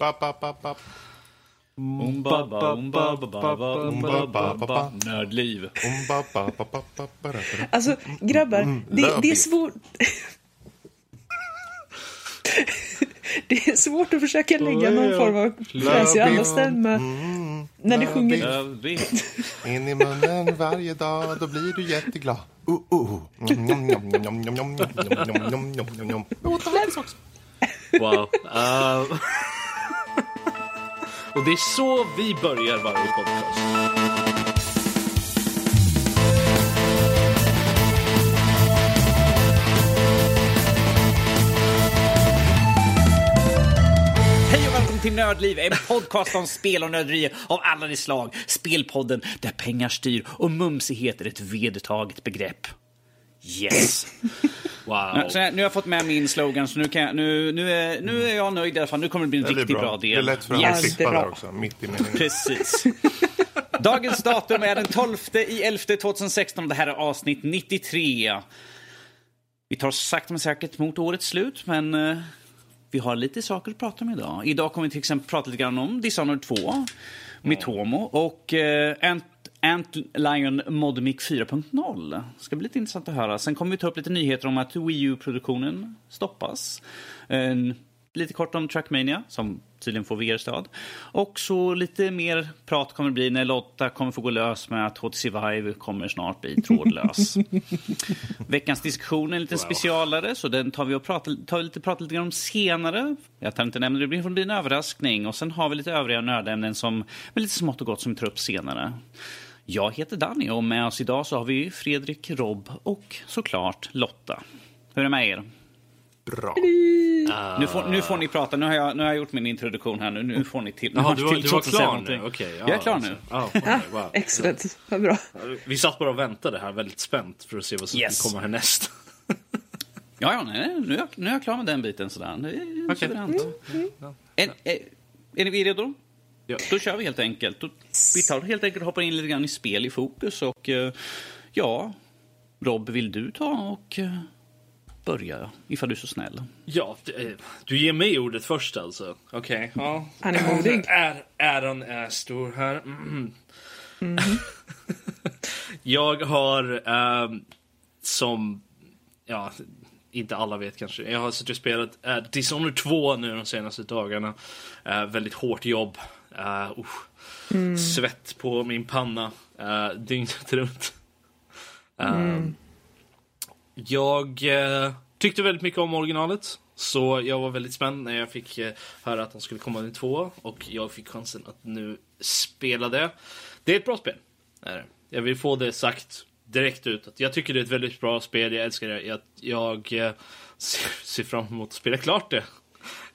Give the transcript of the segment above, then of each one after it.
Bap, bap, bap, bap. Nördliv. Alltså, grabbar, det, det är svårt... det är svårt att försöka lägga någon form av fräsig i alla stämma. När du sjunger... In i munnen varje dag, då blir du jätteglad. Uh. Wow och det är så vi börjar varje podcast. Hej och till Nördliv, en podcast om spel och nörderier av alla de slag. Spelpodden där pengar styr och mumsighet är ett vedertaget begrepp. Yes. Wow. Så här, nu har jag fått med min slogan, så nu, kan jag, nu, nu, är, nu är jag nöjd i alla fall. Nu kommer det bli en Det riktigt bra. bra del. Det är lätt för Yes. att klippa där också, mitt i meningen. Precis. Dagens datum är den 12 i 11 2016 och det här är avsnitt 93. Vi tar oss sakta men säkert mot årets slut, men eh, vi har lite saker att prata om idag. Idag kommer vi till exempel prata lite grann om Dishonored 2, Mitomo och eh, Ant, Ant Lion Modemic 4.0. ska bli lite intressant att höra. Sen kommer vi ta upp lite nyheter om att Wii U-produktionen stoppas. En, lite kort om Trackmania, som tydligen får VR-stöd. Och så lite mer prat kommer det bli när Lotta kommer få gå lös med att HTC Vive kommer snart bli trådlös. Veckans diskussion är en liten specialare, så den tar vi och pratar, tar vi lite, pratar lite grann om senare. Jag tar inte nämna det, det blir en överraskning. Och sen har vi lite övriga nördämnen som, med lite smått och gott som vi tar upp senare. Jag heter Danny och med oss idag så har vi Fredrik, Rob och såklart Lotta. Hur är det med er? Bra. Nu får, nu får ni prata. Nu har, jag, nu har jag gjort min introduktion här. Nu, nu får ni till. nu Jaha, du var, till du var klar nu? Okej, ja, jag är klar alltså. nu. Wow. Excellent, vad bra. Vi satt bara och väntade här väldigt spänt för att se vad som Yes. kommer härnäst. Ja, ja nej, nu, är jag, nu är jag klar med den biten. Sådär. Det är Okej. suveränt. Är, är, är ni redo? Ja. Då kör vi helt enkelt. Då, vi tar helt enkelt hoppar in lite grann i spel i fokus. Och eh, ja, Rob, vill du ta och eh, börja ifall du är så snäll? Ja, eh, du ger mig ordet först alltså. Okej. ja. Han är modig. Är, äran är stor här. Mm. jag har ehm, som, ja, inte alla vet kanske. Jag har suttit och spelat uh, Dishonored 2 nu de senaste dagarna. Eh, väldigt hårt jobb. Uh, usch. Svett på min panna uh, dygnet runt. Ehm, Jag eh, tyckte väldigt mycket om originalet. Så jag var väldigt spänd när jag fick eh, höra att de skulle komma med två. Och jag fick chansen att nu spela det. Det är ett bra spel. Jag vill få det sagt direkt ut. Att jag tycker det är ett väldigt bra spel. Jag älskar det. Jag, jag eh, ser, ser fram emot att spela klart det.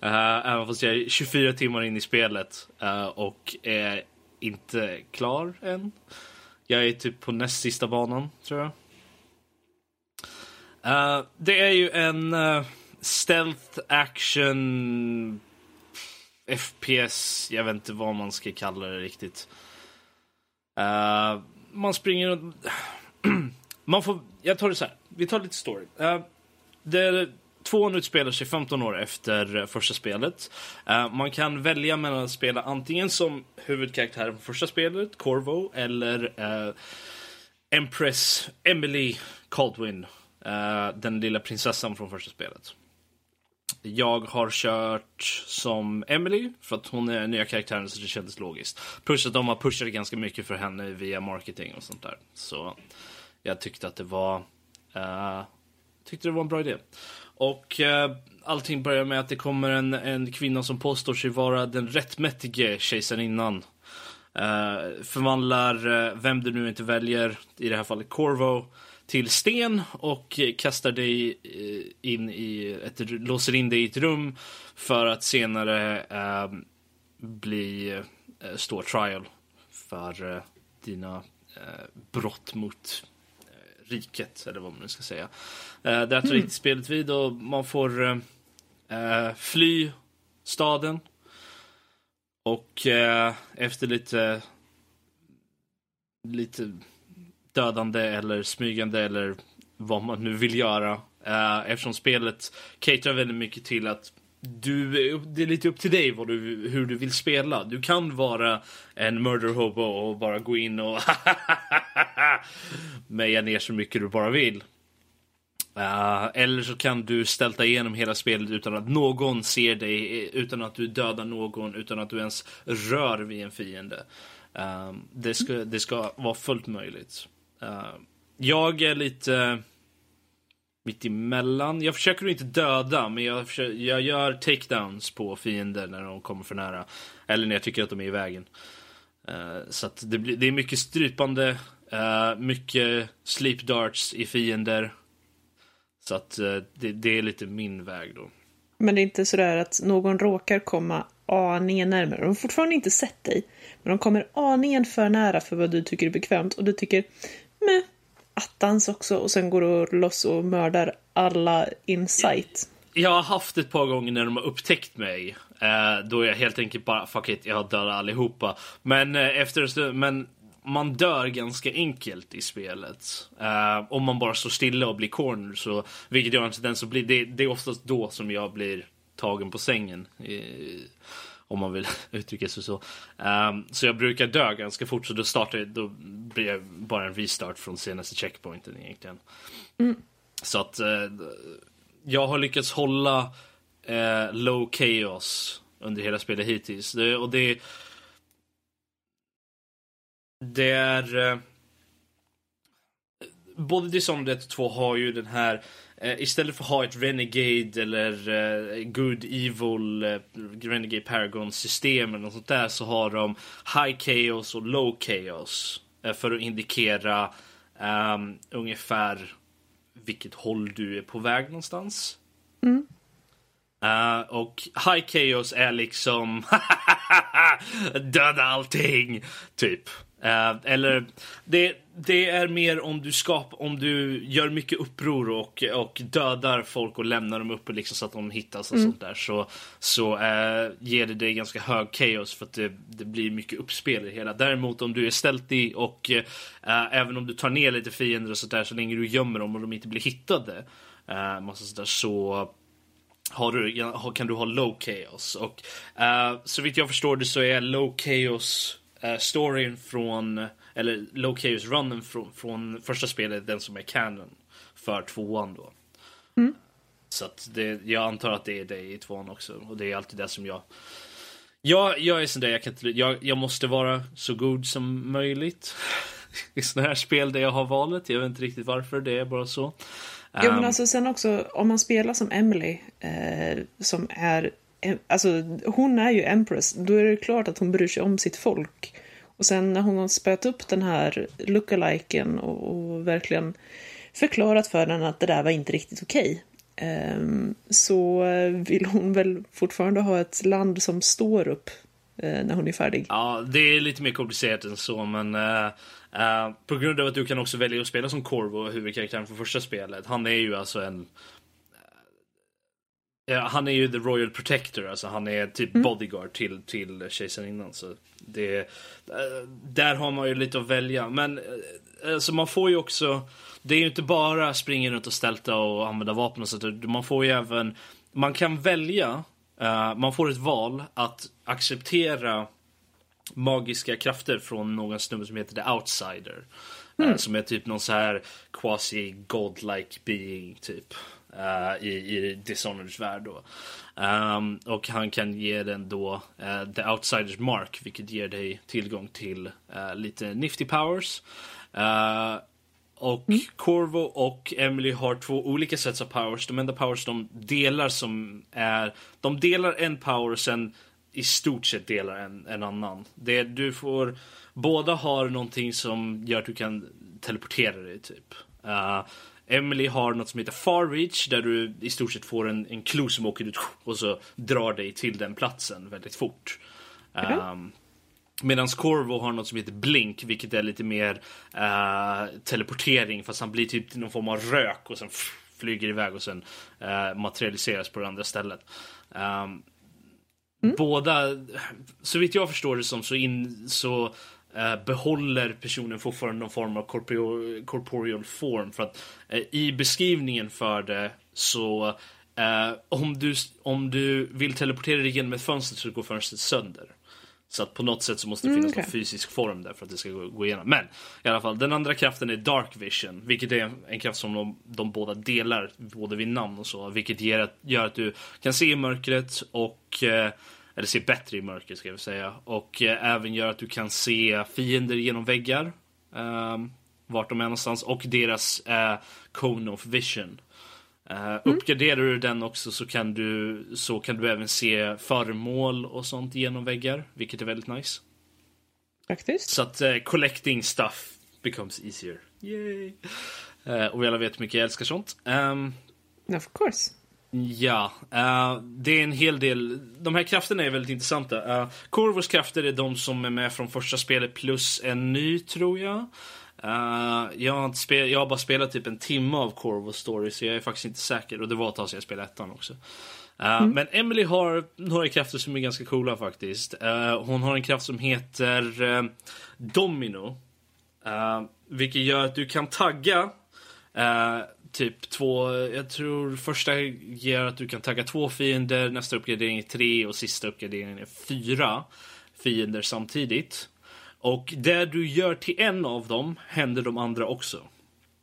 Uh, även fast jag är 24 timmar in i spelet uh, och är inte klar än. Jag är typ på näst sista banan, tror jag. Uh, det är ju en uh, stealth action FPS, jag vet inte vad man ska kalla det riktigt. Uh, man springer och... man får, jag tar det så här, vi tar lite story. Uh, det, tvåan utspelar sig 15 år efter eh, första spelet. Eh, man kan välja mellan att spela antingen som huvudkaraktären från första spelet, Corvo, eller eh, Empress Emily Caldwin, den lilla prinsessan från första spelet. Jag har kört som Emily för att hon är nya karaktären så det kändes logiskt. Plus att de har pushat ganska mycket för henne via marketing och sånt där. Så jag tyckte att det var Uh, tyckte det var en bra idé. Och eh, allting börjar med att det kommer en, en kvinna som påstår sig vara den rättmätige kejsarinnan. Eh, förvandlar eh, vem du nu inte väljer, i det här fallet Corvo, till sten och kastar dig eh, in i ett, låser in dig i ett rum för att senare eh, bli eh, stå trial för eh, dina brott mot riket, eller vad man nu ska säga. Eh, där tar mm. spelet vid och man får eh, eh, fly staden. Och eh, efter lite lite dödande eller smygande eller vad man nu vill göra. Eh, eftersom spelet caterar väldigt mycket till att du, det är lite upp till dig vad du, hur du vill spela. Du kan vara en murder hobo och bara gå in och meja ner så mycket du bara vill. Uh, eller så kan du stälta igenom hela spelet utan att någon ser dig, eh, utan att du dödar någon, utan att du ens rör vid en fiende. Uh, det, ska, det ska vara fullt möjligt. Uh, jag är lite mitt emellan. Jag försöker inte döda, men jag, försöker, jag gör takedowns på fiender när de kommer för nära. Eller när jag tycker att de är i vägen. Uh, så att det, blir, det är mycket strypande, uh, mycket sleep darts i fiender. Så att uh, det, det, är lite min väg då. Men det är inte sådär att någon råkar komma aningen närmare. De har fortfarande inte sett dig. Men de kommer aningen för nära för vad du tycker är bekvämt. Och du tycker, meh, attans också och sen går du loss och mördar alla insight. Jag har haft ett par gånger när de har upptäckt mig. Eh, då jag helt enkelt bara, fuck it, jag dödar allihopa. Men eh, efter en stund, men man dör ganska enkelt i spelet. Eh, om man bara står stilla och blir corner, så, vilket jag inte den så blir, det, det är oftast då som jag blir tagen på sängen. Eh, om man vill uttrycka sig så. Um, så jag brukar dö ganska fort, så då, startar, då blir det bara en restart från senaste checkpointen egentligen. Mm. Så att uh, jag har lyckats hålla uh, low chaos under hela spelet hittills. Det, och det, det är... Uh, både Dishonored 1 och 2 har ju den här Eh, istället för att ha ett Renegade eller eh, Good Evil eh, Renegade Paragon system eller något sånt där så har de High Chaos och Low Chaos eh, för att indikera um, ungefär vilket håll du är på väg någonstans. Mm. Uh, och High Chaos är liksom döda allting, typ. Uh, eller det, det är mer om du skapar, om du gör mycket uppror och, och dödar folk och lämnar dem uppe liksom så att de hittas och mm. sånt där så, så uh, ger det dig ganska hög chaos för att det, det blir mycket uppspel i hela. Däremot om du är stealthy och uh, även om du tar ner lite fiender och sånt där så länge du gömmer dem och de inte blir hittade uh, massa sånt där, så har du, kan du ha low chaos. Och så vitt jag förstår det så är low chaos storyn från, eller low chaos runnen från, från första spelet den som är canon för tvåan då. Mm. Så att det, jag antar att det är det i tvåan också. Och det är alltid det som jag... Jag, jag är sån där, jag, kan inte, jag, jag måste vara så god som möjligt. I såna här spel där jag har valet. Jag vet inte riktigt varför, det är bara så. Jo, men alltså sen också om man spelar som Emily eh, som är Alltså, hon är ju Empress. Då är det klart att hon bryr sig om sitt folk. Och sen när hon har spöat upp den här lookaliken och, och verkligen förklarat för den att det där var inte riktigt okej. Okay, så vill hon väl fortfarande ha ett land som står upp eh, när hon är färdig. Ja, det är lite mer komplicerat än så, men uh, uh, på grund av att du kan också välja att spela som Corvo, huvudkaraktären från första spelet. Han är ju alltså en han är ju the Royal Protector, alltså han är typ mm. bodyguard till, till kejsarinnan. Så det, äh, där har man ju lite att välja. Men alltså man får ju också, det är ju inte bara springa runt och stälta och använda vapen och sånt. Man får ju även, man kan välja, man får ett val att acceptera magiska krafter från någon snubbe som heter The Outsider. Mm. Som är typ någon så här quasi godlike being typ. Uh, i, i Dishonoreds värld då. Um, och han kan ge den då uh, The Outsiders Mark, vilket ger dig tillgång till uh, lite nifty powers. och mm. Corvo och Emily har två olika sets av powers. De enda powers de delar som är... De delar en power och sen i stort sett delar en, en annan. Det, du får... Båda har någonting som gör att du kan teleportera dig typ. Uh, Emily har något som heter Far Reach där du i stort sett får en, en klo som åker ut och så drar dig till den platsen väldigt fort. Mm. Um, Medan Corvo har något som heter Blink, vilket är lite mer uh, teleportering fast han blir typ någon form av rök och sen flyger iväg och sen uh, materialiseras på det andra stället. Um, mm. Båda, så vitt jag förstår det som så, in, så behåller personen fortfarande någon form av corporeal, corporeal form. För att eh, i beskrivningen för det så eh, om, du, om du vill teleportera dig genom ett fönster så går fönstret sönder. Så att på något sätt så måste det Mm, finnas okej. någon fysisk form där för att det ska gå, gå igenom. Men i alla fall, den andra kraften är Dark Vision. Vilket är en, en kraft som de, de båda delar, både vid namn och så. Vilket ger att, gör att du kan se i mörkret och eh, eller se bättre i mörkret ska jag säga. Och eh, även gör att du kan se fiender genom väggar. ehm, vart de är någonstans. Och deras eh, Cone of Vision. Uh, Uppgraderar du den också så kan, du, så kan du även se föremål och sånt genom väggar. Vilket är väldigt nice. Faktiskt. Så att eh, collecting stuff becomes easier. Yay! Eh, och vi alla vet hur mycket jag älskar sånt. Ehm, Of course. Ja, eh, det är en hel del. De här krafterna är väldigt intressanta. Uh, Corvos krafter är de som är med från första spelet plus en ny, tror jag. Eh, jag, har inte spel, jag har bara spelat typ en timme av Corvos story, så jag är faktiskt inte säker. Och det var ett tag sedan jag spelade ettan också. Eh, Men Emily har några krafter som är ganska coola faktiskt. Eh, hon har en kraft som heter eh, Domino. Uh, vilket gör att du kan tagga eh, typ två, jag tror första ger att du kan tagga två fiender, nästa uppgradering är tre och sista uppgraderingen är fyra fiender samtidigt. Och det du gör till en av dem händer de andra också.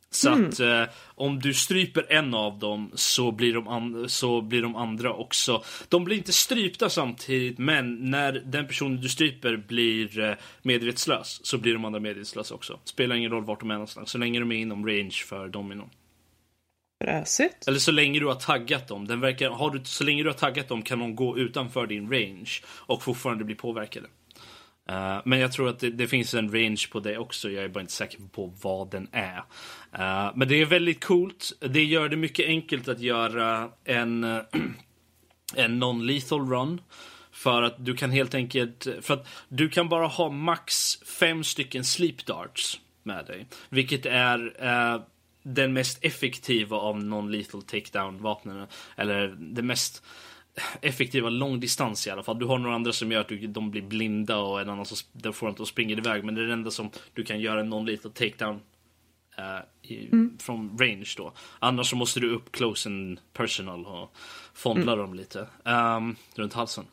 Så att eh, om du stryper en av dem så blir, de så blir de andra också. De blir inte strypta samtidigt men när den personen du stryper blir eh, medvetslös så blir de andra medvetslösa också. Spelar ingen roll vart de är någonstans så länge de är inom range för dominon. Fräsigt. Eller så länge du har taggat dem. Den verkar, har du, så länge du har taggat dem kan de gå utanför din range och fortfarande bli påverkade. Uh, men jag tror att det, det finns en range på det också. Jag är bara inte säker på vad den är. Uh, men det är väldigt coolt. Det gör det mycket enkelt att göra en, en non-lethal run. För att du kan helt enkelt, för att du kan bara ha max fem stycken sleep darts med dig. Vilket är Uh, den mest effektiva av non-lethal takedown-vapnen. Eller det mest effektiva långdistans i alla fall. Du har några andra som gör att du, de blir blinda och en annan som den får inte att springa iväg. Men det är det enda som du kan göra en non-lethal takedown eh, i, från range då. Annars så måste du upp close and personal och fondla dem lite ehm, runt halsen.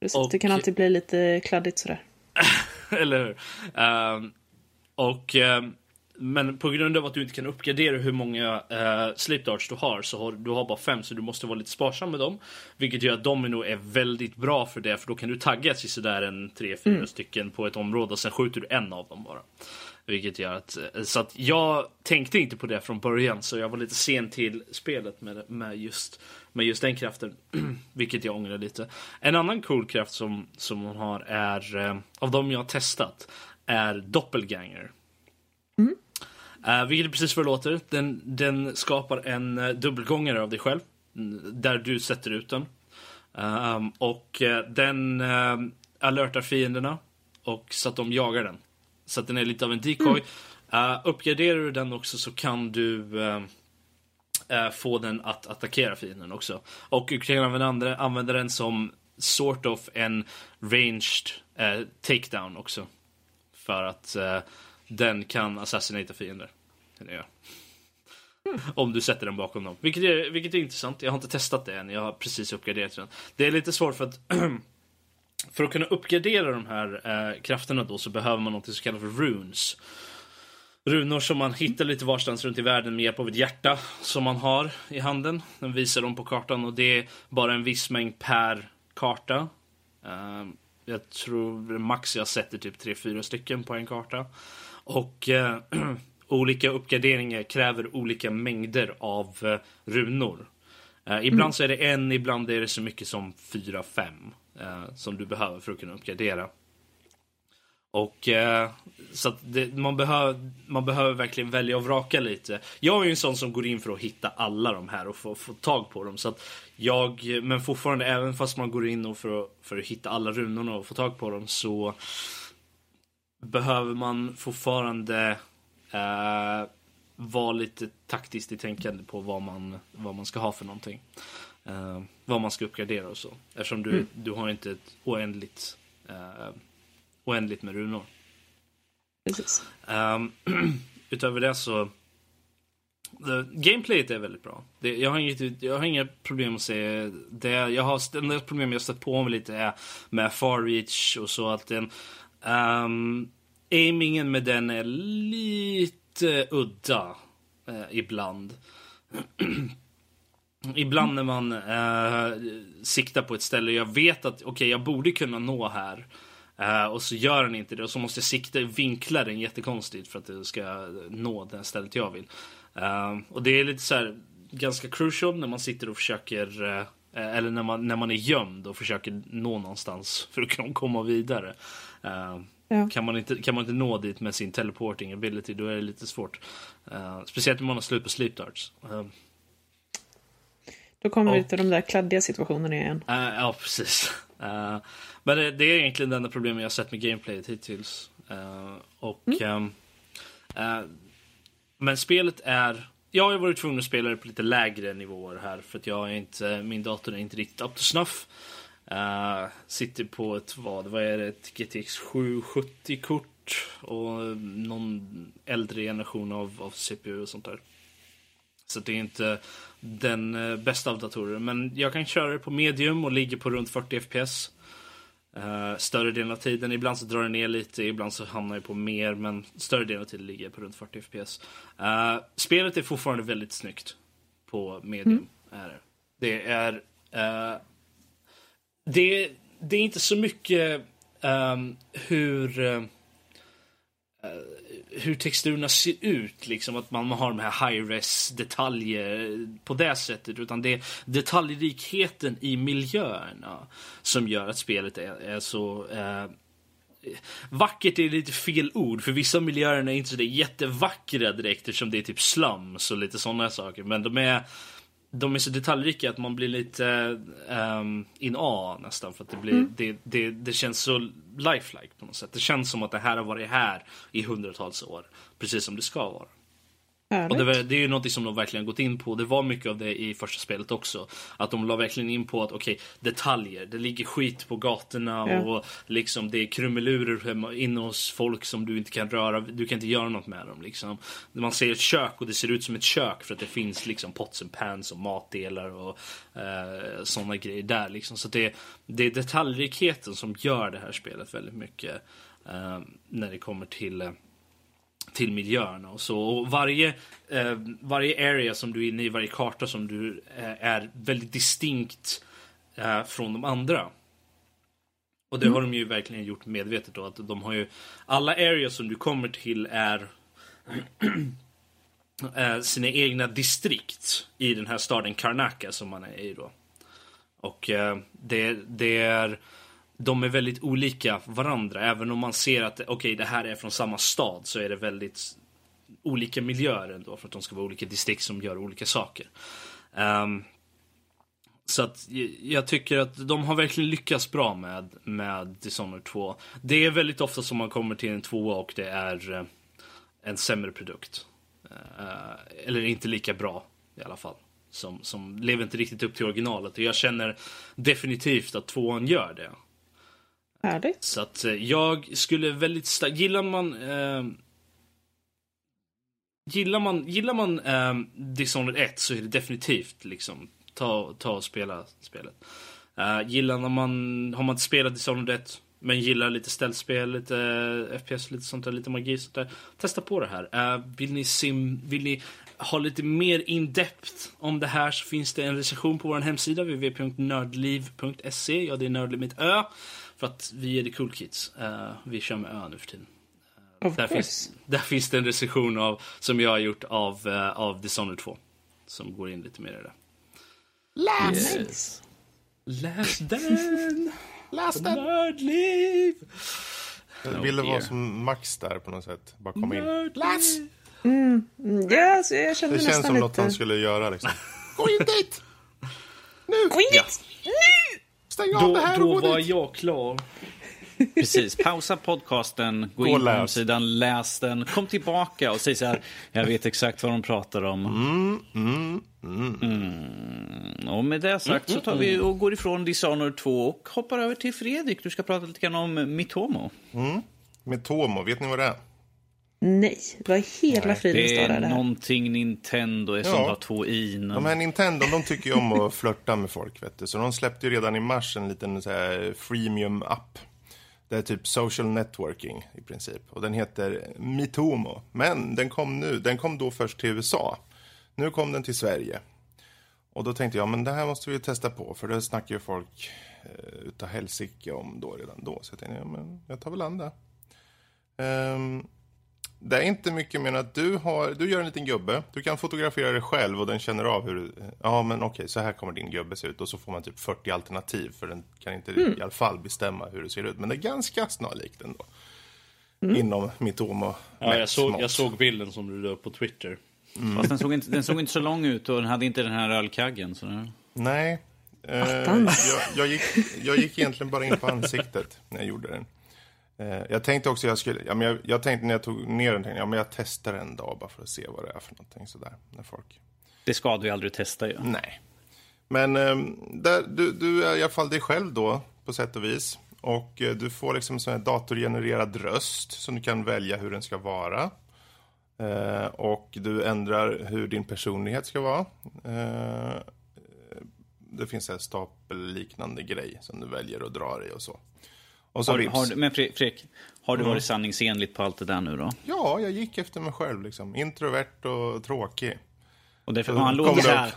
Precis. Och- Det kan alltid bli lite kladdigt sådär. Eller hur? Ehm, och, ehm, men på grund av att du inte kan uppgradera hur många uh, sleep darts du har så har du har bara fem så du måste vara lite sparsam med dem. Vilket gör att Domino är väldigt bra för det för då kan du tagga till sådär en tre, fyra stycken på ett område och sen skjuter du en av dem bara. Vilket gör att, eh, så att jag tänkte inte på det från början så jag var lite sen till spelet med, med, just, med just den kraften. Vilket jag ångrar lite. En annan cool kraft som, som hon har är, eh, av de jag har testat, är Doppelganger. Eh, vilket är precis vad det låter. Den, den skapar en uh, dubbelgångare av dig själv. mm, Där du sätter ut den. Ehm, och eh, den uh, alertar fienderna. Och så att de jagar den. Så att den är lite av en decoy. Eh, uppgraderar du den också så kan du få den att attackera fienden också. Och du kan använda, använda den som sort of en ranged takedown också. För att den kan assassinata fiender. Den gör. Om du sätter den bakom dem. Vilket är, vilket är intressant. Jag har inte testat det än. Jag har precis uppgraderat den. Det är lite svårt för att för att kunna uppgradera de här eh, krafterna då så behöver man något som kallas för runes. Runor som man hittar lite varstans runt i världen med hjälp av ett hjärta som man har i handen. Den visar dem på kartan och det är bara en viss mängd per karta. Eh, jag tror max jag sätter typ 3-4 stycken på en karta. Och eh, olika uppgraderingar kräver olika mängder av eh, runor. Eh, ibland så är det en, ibland är det så mycket som 4-5 eh, som du behöver för att kunna uppgradera. Och eh, så att det, man, behöver, man behöver verkligen välja och vraka lite. Jag är ju en sån som går in för att hitta alla de här och få, få tag på dem. Så att jag, men fortfarande, även fast man går in och för, att- för att hitta alla runorna och få tag på dem så behöver man fortfarande eh, vara lite taktiskt i tänkande på vad man, vad man ska ha för någonting. Eh, vad man ska uppgradera och så. Eftersom du, du har inte ett oändligt, eh, oändligt med runor. Precis. Ehm, utöver det så gameplayet är väldigt bra. Det, jag, har inget, jag har inga problem att se det. Jag har, det enda problem jag stött på mig lite är med Far Reach och så att den... Um, aimingen med den är lite udda eh, ibland. ibland när man eh, siktar på ett ställe jag vet att okej, okay, jag borde kunna nå här. Uh, och så gör den inte det och så måste jag sikta vinkla den jättekonstigt för att jag ska nå det stället jag vill. Uh, och det är lite så här, ganska crucial när man sitter och försöker uh, eller när man, när man är gömd och försöker nå någonstans för att kunna komma vidare. Ja. Kan, man inte, kan man inte nå dit med sin teleporting ability då är det lite svårt. speciellt om man har slut på sleep darts. Då kommer vi till de där kladdiga situationerna igen. ja, precis. Men det, det, är egentligen det enda problemet jag har sett med gameplayet hittills. Uh, och, mm. uh, men spelet är... Jag har varit tvungen att spela det på lite lägre nivåer här för att jag är inte, min dator är inte riktigt up to snuff. Uh, sitter på ett, vad, vad är det, ett GTX 770-kort och någon äldre generation av, av CPU och sånt där. Så det är inte den bästa av datorer. Men jag kan köra det på medium och ligger på runt 40 FPS. Uh, större delen av tiden. Ibland så drar det ner lite, ibland så hamnar jag på mer, men större delen av tiden ligger jag på runt 40 FPS. Uh, spelet är fortfarande väldigt snyggt på medium. Mm. Är det. är uh, det, det är inte så mycket um, hur eh, hur texturerna ser ut, liksom att man har de här high-res detaljer på det sättet, utan det är detaljrikheten i miljöerna som gör att spelet är, är så uh, Vackert är lite fel ord, för vissa miljöer är inte så jättevackra direkt eftersom det är typ slums och lite sådana saker. Men de är de är så detaljrika att man blir lite um, in A nästan. För att det, blir, mm. det, det, det känns så lifelike på något sätt. Det känns som att det här har varit här i hundratals år. Precis som det ska vara. Och det, det, är ju något som de verkligen gått in på. Det var mycket av det i första spelet också. Att de la verkligen in på att okej, okay, detaljer. Det ligger skit på gatorna ja. och liksom det är krumelurer inne hos folk som du inte kan röra. Du kan inte göra något med dem liksom. Man ser ett kök och det ser ut som ett kök för att det finns liksom pots and pans och matdelar och eh, sådana grejer där liksom. Så det, det är detaljrikheten som gör det här spelet väldigt mycket eh, när det kommer till eh, till miljöerna och så. Och varje, eh, varje area som du är inne i, varje karta som du eh, är väldigt distinkt eh, från de andra. Och det mm. har de ju verkligen gjort medvetet då. Att de har ju, alla areas som du kommer till är eh, sina egna distrikt i den här staden Karnaka som man är i då. Och eh, det, det är de är väldigt olika varandra. Även om man ser att okej, okay, det här är från samma stad så är det väldigt olika miljöer ändå för att de ska vara olika distrikt som gör olika saker. Um, så att jag tycker att de har verkligen lyckats bra med, med Dishonored 2. Det är väldigt ofta som man kommer till en tvåa och det är eh, en sämre produkt. Uh, eller inte lika bra i alla fall. Som, som lever inte riktigt upp till originalet. Och jag känner definitivt att tvåan gör det. Härligt. Så att eh, jag skulle väldigt starkt, gillar man eh, Gillar man, gillar man eh, Dishonored 1 så är det definitivt liksom ta, ta och spela spelet. Uh, gillar man, har man inte spelat Dishonored 1 men gillar lite ställspel, lite eh, uh, FPS, lite sånt där, lite magi sånt där. Testa på det här. Uh, vill ni sim, vill ni ha lite mer in-depth om det här så finns det en recension på vår hemsida www.nördliv.se. Ja, det är nördliv med ett ö. För att vi är the cool kids. Uh, vi kör med ö nu för tiden. Uh, där, finns, där finns det en recension av, som jag har gjort av, uh, av Dishonored 2. Som går in lite mer i det. Läs! Yes. Läs den! Läs den! Nördliv! Jag ville oh, vara som Max där på något sätt. Bara komma in. Läs! Mm. Ja, alltså, jag kände det känns som lite... något han skulle göra liksom. Gå in dit! Nu! Gå in dit! Nu! Stäng av då, det här Då var dit. jag klar. Precis. Pausa podcasten, gå, gå in på hemsidan, läs den, kom tillbaka och säg så här. Jag vet exakt vad de pratar om. Mm, mm, mm. mm. Och med det sagt så tar vi och går ifrån Dishonored 2 och hoppar över till Fredrik. Du ska prata lite grann om Mitomo. Mm. Mitomo, vet ni vad det är? Nej, vad i hela Nej, friden Det står det är här? någonting Nintendo som Ja. har två i. De här Nintendo, de tycker ju om att flörta med folk, vet du. Så de släppte ju redan i mars en liten så här freemium-app. Det är typ social networking i princip. Och den heter Mitomo. Men den kom nu, den kom då först till USA. Nu kom den till Sverige. Och då tänkte jag, men det här måste vi ju testa på. För det snackar ju folk eh, utav helsike om då redan då. Så jag tänkte, ja men jag tar väl an det. Ehm, det är inte mycket mer än att du, har, du gör en liten gubbe. Du kan fotografera dig själv och den känner av hur... Ja, men okej, så här kommer din gubbe se ut. Och så får man typ 40 alternativ. För den kan inte Mm. i alla fall bestämma hur det ser ut. Men det är ganska snarlikt ändå. Inom Mitomo. Mm. Ja, jag, såg, jag såg bilden som du la upp på Twitter. Fast den såg, inte, den såg inte så lång ut och den hade inte den här ölkaggen. Så. Nej. Eh, jag, jag, gick, jag gick egentligen bara in på ansiktet när jag gjorde den. Eh, jag tänkte också jag skulle, ja, men jag, jag tänkte när jag tog ner den, ja, men jag testar en dag bara för att se vad det är för någonting sådär. När folk... det ska du ju aldrig testa ju. Nej. Men ehm, där, du, du är i alla fall dig själv då, på sätt och vis. Och eh, du får liksom sån här datorgenererad röst som du kan välja hur den ska vara. Eh, och du ändrar hur din personlighet ska vara. Det finns en stapelliknande grej som du väljer och drar i och så. Och så Har, har, du- men Fre- Fredrik, har Mm. du varit sanningsenligt på allt det där nu då? Ja, jag gick efter mig själv liksom. Introvert och tråkig. Och därför, Så han det så här. upp.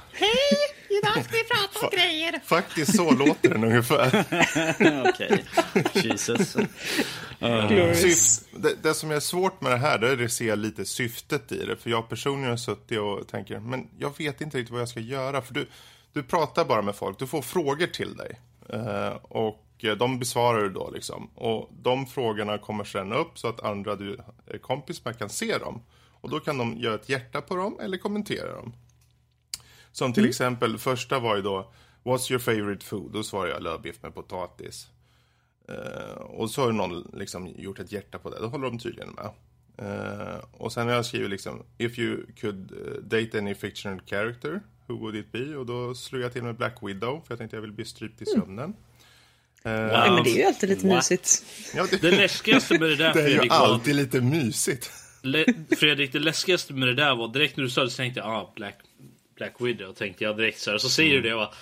Faktiskt så låter den ungefär. Okej. Jesus. Glorious. Syf- det, det som är svårt med det här, det är att se lite syftet i det. För jag personligen har suttit och tänker, men jag vet inte riktigt vad jag ska göra. För du, du pratar bara med folk, du får frågor till dig. Eh, och de besvarar du då liksom. Och de frågorna kommer sen upp så att andra du är kompis med kan se dem. Och då kan de göra ett hjärta på dem eller kommentera dem. Som till exempel, första var ju då, What's your favorite food? Då svarar jag lövbiff med potatis. Eh, och så har någon liksom gjort ett hjärta på det. Då håller de tydligen med. Eh, och sen har jag skrivit liksom If you could eh, date any fictional character Who would it be? Och då slog jag till med Black Widow För jag tänkte jag vill bli strypt i sömnen Eh, Ja, men det är ju alltid lite What? mysigt. ja, det, Det läskigaste med det där det är ju Fredrik var... alltid lite mysigt Le, Fredrik, det läskigaste med det där var direkt när du sa det så tänkte jag ah, Black, Black Widow. Tänkte jag direkt så här. Så säger du det och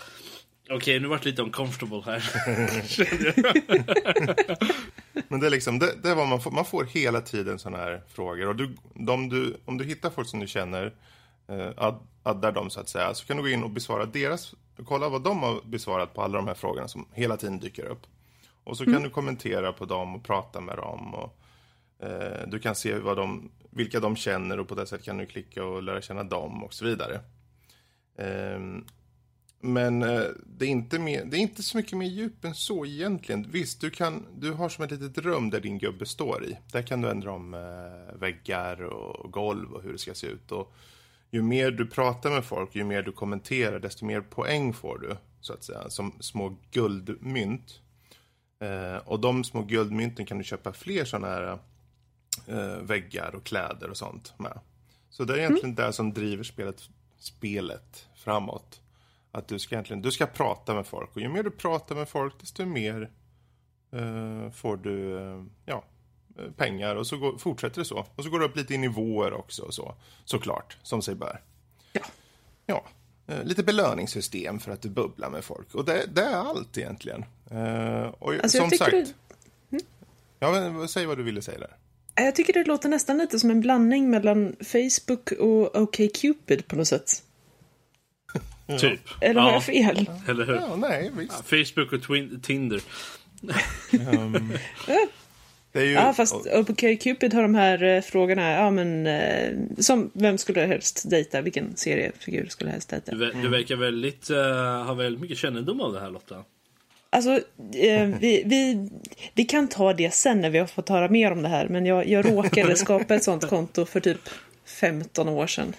Okej, nu vart det lite uncomfortable här. Men det är liksom, det, det är vad man får, man får hela tiden sådana här frågor. Och du, de du, om du hittar folk som du känner, eh, add, addar dem så att säga, så kan du gå in och besvara deras, kolla vad de har besvarat på alla de här frågorna som hela tiden dyker upp. Och så kan du kommentera på dem och prata med dem. Och, eh, du kan se vad de, vilka de känner och på det sättet kan du klicka och lära känna dem och så vidare. Ehm, men eh, det, är inte mer, det är inte så mycket mer djup än så egentligen. Visst, du, kan, du har som ett litet rum där din gubbe står i. Där kan du ändra om eh, väggar och golv och hur det ska se ut. Och ju mer du pratar med folk, ju mer du kommenterar, desto mer poäng får du. Så att säga, som små guldmynt. Eh, och de små guldmynten kan du köpa fler sådana här eh, väggar och kläder och sånt med. Så det är egentligen det som driver spelet, spelet framåt. Att du ska egentligen, du ska prata med folk och ju mer du pratar med folk desto mer eh, får du eh, ja, pengar och så går, fortsätter det så. Och så går det upp lite i nivåer också och så, såklart, som sig bör. Ja. Ja, eh, lite belöningssystem för att du bubblar med folk. Och det, det är allt egentligen. Eh, och Alltså, som sagt, ja, men, säg vad du ville säga där. Jag tycker det låter nästan lite som en blandning mellan Facebook och OkCupid på något sätt. typ. Eller har ja, jag fel? Eller hur? Ja, nej, visst. Facebook och twin, Tinder. Det är ju, Ja, fast och- OkCupid har de här eh, frågorna, ja men, eh, som vem skulle helst dejta? Vilken seriefigur skulle helst dejta? Du, ver- du verkar väldigt, uh, ha väldigt mycket kännedom av det här Lotta. Alltså, eh, vi, vi, vi kan ta det sen när vi har fått höra mer om det här, men jag, jag råkade skapa ett sånt konto för typ 15 år sedan.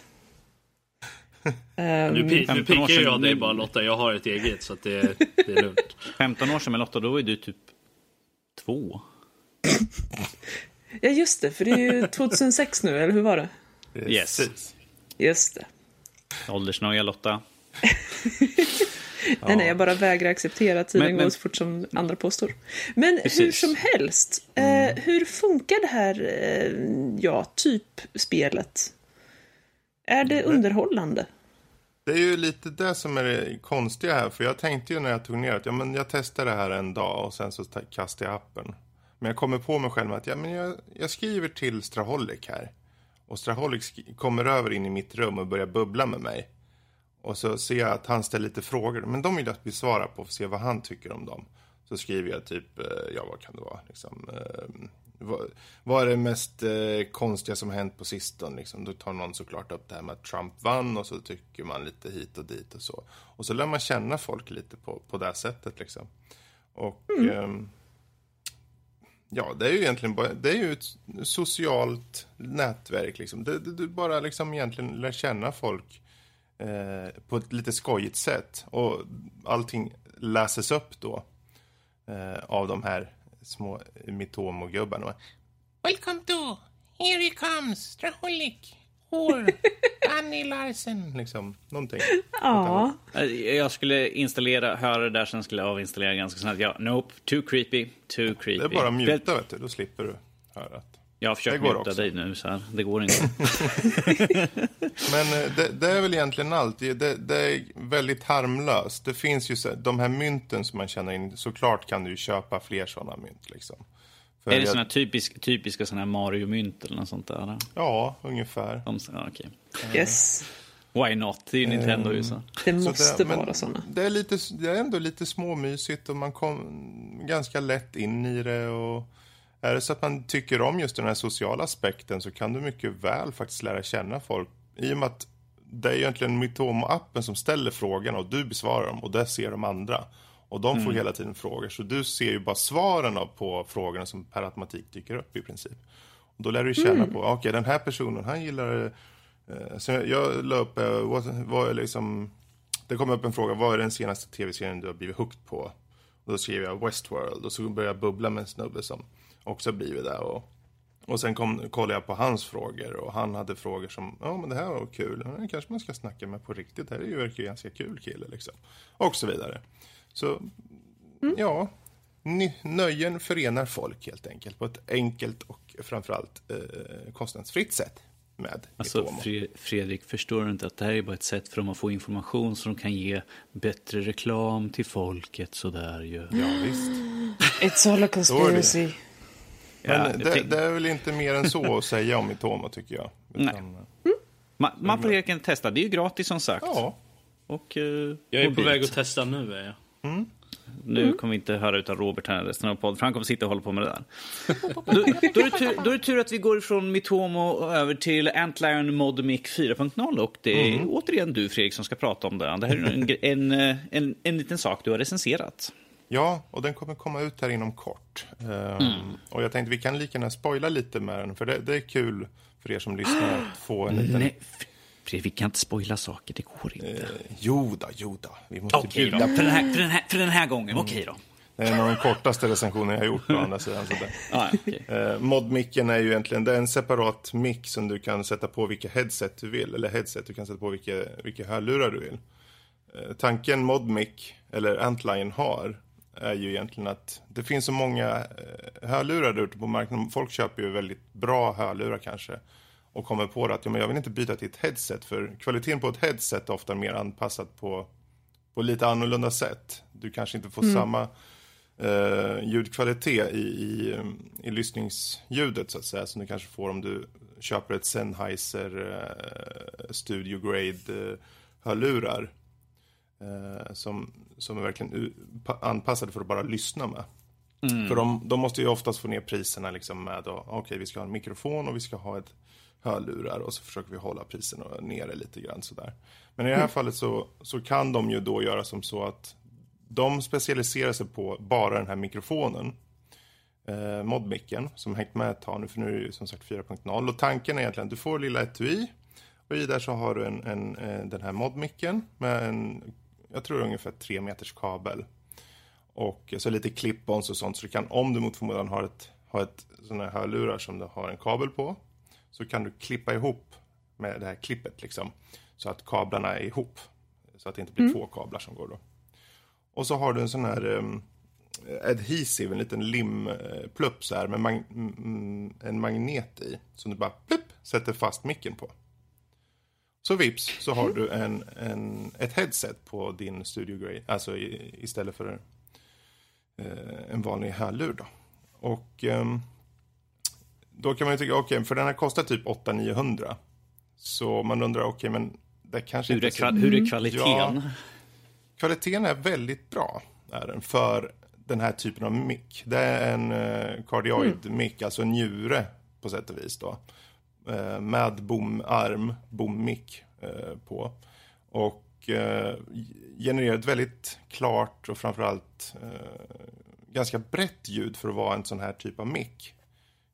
Ehm, Nu, pi- nu 15 år pickar sedan, jag dig bara Lotta, jag har ett eget så att det, det är lugnt. 15 år sedan med Lotta, då var ju du typ två. Ja, just det, för det är ju 2006 nu, eller hur var det? Yes. Just det. Åldersnoja Lotta. Nej, nej, jag bara vägrar acceptera att tiden Men- men- går så fort som andra påstår. Men hur Precis. som helst, eh, hur funkar det här, eh, ja, typ spelet? Är det underhållande? Det är ju lite det som är det konstiga här. För jag tänkte ju när jag tog ner att ja, men jag testar det här en dag och sen så ta- kastar jag appen. Men jag kommer på mig själv att ja, men jag, jag skriver till Straholic här. Och Straholic kommer över in i mitt rum och börjar bubbla med mig. Och så ser jag att han ställer lite frågor. Men de vill jag besvara på för att se vad han tycker om dem. Så skriver jag typ, eh, ja vad kan det vara? Liksom, eh, vad, vad är det mest eh, konstiga som hänt på sistone? Liksom? Då tar någon såklart upp det här med att Trump vann och så tycker man lite hit och dit och så. Och så lär man känna folk lite på, på det sättet liksom. Och ehm, ja, det är ju egentligen bara, det är ju ett socialt nätverk liksom. Det, det, du bara liksom egentligen lär känna folk eh, på ett lite skojigt sätt. Och allting läses upp då eh, av de här små Mitomo-gubbarna. Welcome to, here he comes, Straholic, or Annie Larsen. Liksom, någonting. Ja, Eh, Jag skulle installera, höra det där, sen skulle jag avinstallera ganska snabbt. Ja, nope, too creepy, too creepy. Det är bara att muta, vet du. Då slipper du höra. Jag har försökt Det går muta också. dig nu, så här. det går inte. Men eh, det, det är väl egentligen allt. Det, det, är väldigt harmlöst. Det finns ju så, de här mynten som man känner in. Såklart kan du köpa fler sådana mynt liksom. För är det jag- såna typisk, typiska såna här Mario-mynt eller något sånt där? Ja, ungefär. De, ja, okej. yes. Why not? Det är ju Nintendo ju så. Det Så måste men vara såna. Det är, lite, det är ändå lite småmysigt och man kom ganska lätt in i det. Och är det så att man tycker om just den här sociala aspekten så kan du mycket väl faktiskt lära känna folk. I och med att det är egentligen Mytomo-appen som ställer frågorna och du besvarar dem och där ser de andra. Och de får hela tiden frågor. Så du ser ju bara svaren på frågorna som per automatik dyker upp i princip. Och då lär du känna på, okej den här personen han gillar Eh, Så jag, la upp, eh, vad, vad är liksom, det kom upp en fråga, vad är den senaste tv-serien du har blivit hooked på? Och då skrev jag Westworld och så började jag bubbla med en snubbe som också blivit det. Och, och sen kom, kollade jag på hans frågor och han hade frågor som, ja men det här var kul, det kanske man ska snacka med på riktigt, det här verkar ju ganska kul kille liksom. Och så vidare. Så, ja, ny, nöjen förenar folk helt enkelt på ett enkelt och framförallt eh, kostnadsfritt sätt med Alltså. Fre- Fredrik, förstår du inte att det här är bara ett sätt för dem att få information så de kan ge bättre reklam till folket sådär ju. Ja, visst. It's all a conspiracy. Men Ja, det, det är väl inte mer än så att säga om Itomo tycker jag. Utan, man, man får helt enkelt testa, det är ju gratis som sagt. Ja, Och, eh, Jag är på mobilt. väg att testa nu. Är jag. Nu kommer vi inte höra utav Robert här resten av podden, för han kommer sitta och hålla på med det där. då, då, är det tur, då är det tur att vi går från Mitomo över till Antlion Modmic 4.0 och det är återigen du Fredrik som ska prata om det. Det här är en, en, eh, en, en liten sak du har recenserat. ja, och den kommer komma ut här inom kort. Ehm, Och jag tänkte vi kan lika gärna spoila lite med den, för det, det är kul för er som lyssnar att få en liten... Nej, Fredrik, vi kan inte spoila saker, det går inte. Eh, jo då, jo då. Vi måste då, bjuda för den här, för den här, för den här gången, okej då. Det är en av de kortaste recensioner jag har gjort på andra sidan. Okej. Eh, Modmicken är ju egentligen det är en separat mick som du kan sätta på vilka headset du vill. Eller headset, du kan sätta på vilka, vilka hörlurar du vill. Eh, tanken Modmic, eller Antlion har, är ju egentligen att det finns så många eh, hörlurar ute på marknaden. Folk köper ju väldigt bra hörlurar kanske. Och kommer på att ja, men jag vill inte byta till ett headset. För kvaliteten på ett headset är ofta mer anpassat på, på lite annorlunda sätt. Du kanske inte får samma eh, ljudkvalitet i, i, i lyssningsljudet så att säga som du kanske får om du köper ett Sennheiser eh, Studio Grade eh, hörlurar. Eh, som, som är verkligen anpassade för att bara lyssna med. För de, de måste ju oftast få ner priserna liksom med okej vi ska ha en mikrofon och vi ska ha ett hörlurar och så försöker vi hålla priserna nere lite grann sådär. Men i det här fallet så, så kan de ju då göra som så att de specialiserar sig på bara den här mikrofonen. Eh, modmicken som hängt med ett tag nu, för nu är det ju som sagt 4.0. Och tanken är egentligen att du får lilla etui och i där så har du en, en, eh, den här modmicken med en, jag tror ungefär tre meters kabel. Och så lite clip-ons och sånt så du kan, om du mot förmodan har ett, har ett sådana här hörlurar som du har en kabel på, så kan du klippa ihop med det här klippet liksom. Så att kablarna är ihop. Så att det inte blir två kablar som går då. Och så har du en sån här um, adhesive, en liten limplupp så här med mag mm, en magnet i. Som du bara plupp, sätter fast micken på. Så vips så har du en, en, ett headset på din studiogrej. Alltså i, istället för eh, en vanlig hörlur då. Och ehm, då kan man ju tycka, okej, okay, för den här kostar typ 800-900. Så man undrar, okej, okay, men det kanske hur inte... Är, hur är kvaliteten? Ja, kvaliteten är väldigt bra, är den, för den här typen av mick. Det är en uh, cardioid-mick, alltså en njure på sätt och vis då. Uh, med bomarm, bommick uh, på. Och genererar ett väldigt klart och framförallt ganska brett ljud för att vara en sån här typ av mick.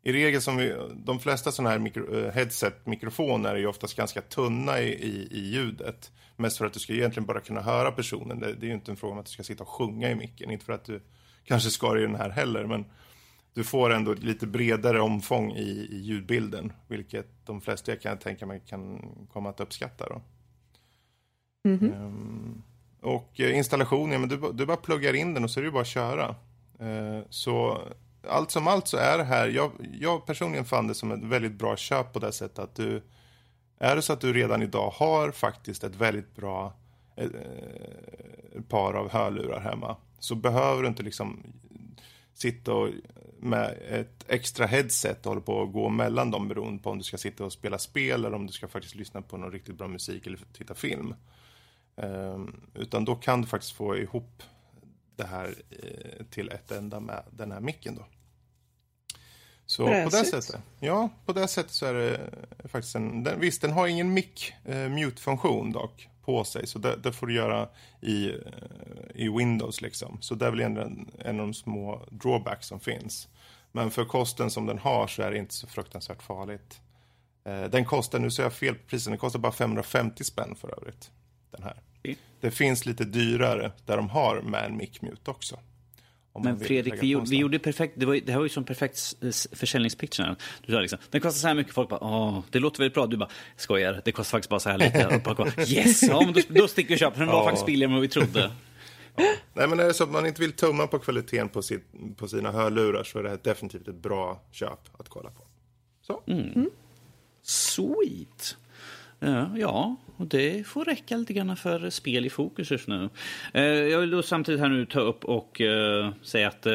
I regel som vi, de flesta sådana här mikro, headset-mikrofoner är ju oftast ganska tunna i, i, i, ljudet. Mest för att du ska egentligen bara kunna höra personen. Det, det är ju inte en fråga om att du ska sitta och sjunga i micken. Inte för att du kanske ska i den här heller. Men du får ändå ett lite bredare omfång i, i ljudbilden. Vilket de flesta jag kan tänka mig kan komma att uppskatta. Då. Mm -hmm. um, och installationen, men du, du bara pluggar in den och så är det bara att köra. Uh, så allt som allt så är det här, jag, jag personligen fann det som ett väldigt bra köp på det sättet att du, är det så att du redan idag har faktiskt ett väldigt bra ett, ett par av hörlurar hemma så behöver du inte liksom sitta och, med ett extra headset och hålla på att gå mellan dem beroende på om du ska sitta och spela spel eller om du ska faktiskt lyssna på någon riktigt bra musik eller titta film. Um, utan då kan du faktiskt få ihop det här eh, till ett enda med den här micken då. Så Bräsigt. på det sättet, ja, på det sättet så är det faktiskt en, den, visst den har ingen mic eh, mute-funktion dock på sig, så det, det får du göra i, eh, i Windows liksom. Så det är väl en, en av de små drawbacks som finns. Men för kosten som den har så är det inte så fruktansvärt farligt. Eh, den kostar, nu ser jag fel på prisen, den kostar bara 550 spänn för övrigt. Den här. Det finns lite dyrare där de har man mic mute också. Men Fredrik, vi, vi gjorde perfekt, det, var, det här var ju som perfekt försäljningspitch. Du sa liksom, den kostar så här mycket, folk bara, åh, det låter väldigt bra. Du bara, skojar, det kostar faktiskt bara så här lite. Och bara, yes, ja, men då, då sticker vi och köper den. var faktiskt billigare än vad vi trodde. Ja. Nej, men är det så att man inte vill tumma på kvaliteten på, sitt, på sina hörlurar så är det här definitivt ett bra köp att kolla på. Så. Mm. Sweet. Uh, ja, och det får räcka lite grann för spel i fokus just nu. Uh, jag vill då samtidigt här nu ta upp och uh, säga att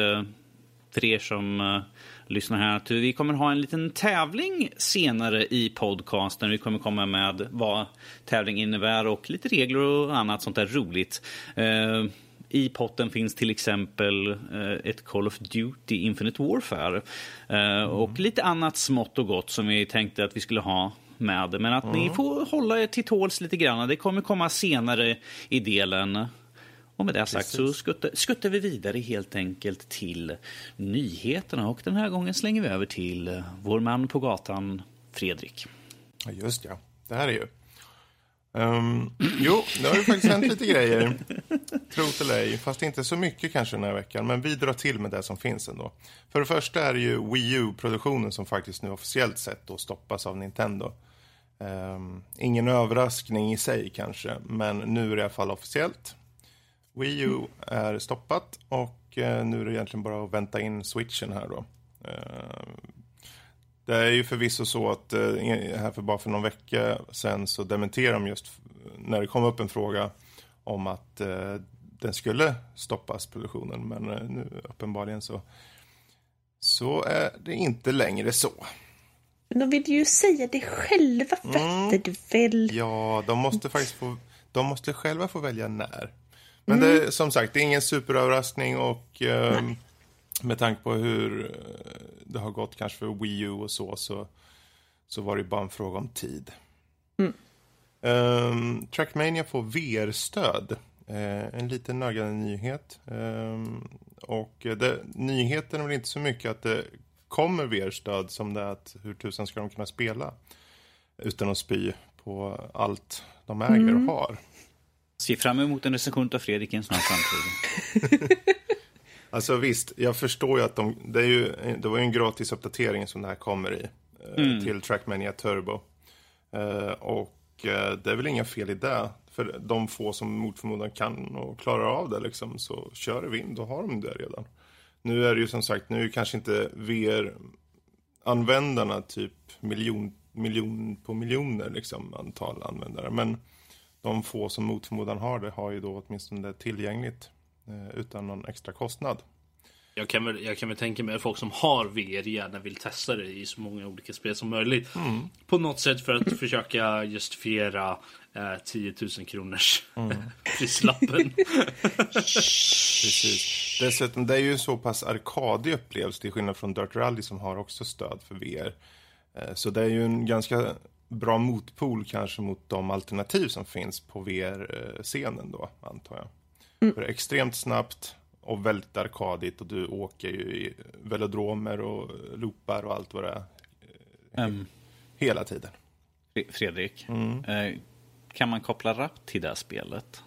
för er som lyssnar här att vi kommer ha en liten tävling senare i podcasten. Vi kommer komma med vad tävling innebär och lite regler och annat sånt där roligt. I potten finns till exempel ett Call of Duty Infinite Warfare. Mm. Och lite annat smått och gott som vi tänkte att vi skulle ha med. Men att mm. ni får hålla er till tåls lite grann. Det kommer komma senare i delen. Och med det sagt så skuttar, skuttar vi vidare helt enkelt till nyheterna. Och den här gången slänger vi över till vår man på gatan, Fredrik. Ja, just ja. Det här är ju... Um, jo, det har ju faktiskt hänt lite grejer. Tro eller ej. Fast inte så mycket kanske den här veckan. Men vi drar till med det som finns ändå. För det första är det ju Wii U-produktionen som faktiskt nu officiellt sett då stoppas av Nintendo. Um, ingen överraskning i sig kanske, men nu är det i alla fall officiellt. Wii U är stoppat och uh, nu är det egentligen bara att vänta in switchen här då. Uh, det är ju förvisso så att uh, här för bara för någon vecka sen så dementerade de just när det kom upp en fråga om att uh, den skulle stoppas produktionen, men nu uppenbarligen så så är det inte längre så. Men de vill ju säga det själva, mm. fattar du väl? Ja, de måste faktiskt få, de måste själva få välja när. Men mm. det, som sagt, det är ingen superöverraskning och eh, med tanke på hur eh, det har gått kanske för Wii U och så, så, så var det bara en fråga om tid. Mm. Um, Trackmania får VR-stöd. Uh, en liten nödvändig nyhet. Um, och det, nyheten är väl inte så mycket att det kommer VR-stöd som det är att hur tusan ska de kunna spela utan att spy på allt de äger mm. och har. Se fram emot en recension av Fredrik i en snar framtid. alltså visst, jag förstår ju att de, det, är ju, det var ju en gratis uppdatering som det här kommer i eh, mm. till Trackmania Turbo. Uh, och uh, det är väl inga fel i det. för de få som mot förmodan kan och klarar av det liksom, så kör det vind, då har de det redan. Nu är det ju som sagt, nu är kanske inte VR-användarna typ miljon, miljon på miljoner liksom, antal användare. Men de få som mot förmodan har det har ju då åtminstone det tillgängligt eh, utan någon extra kostnad. Jag kan, väl, jag kan väl tänka mig att folk som har VR gärna vill testa det i så många olika spel som möjligt. På något sätt för att försöka justifiera eh, 10 000 kronors prislappen. Precis. Dessutom, det är ju en så pass arkadig upplevelse till skillnad från Dirt Rally som har också stöd för VR. Eh, Så det är ju en ganska bra motpol kanske mot de alternativ som finns på VR-scenen då, antar jag. För det är extremt snabbt och väldigt arkadigt och du åker ju i velodromer och loopar och allt vad det är. Ehm, Hela tiden. Fre- Fredrik, eh, kan man koppla rapp till det här spelet?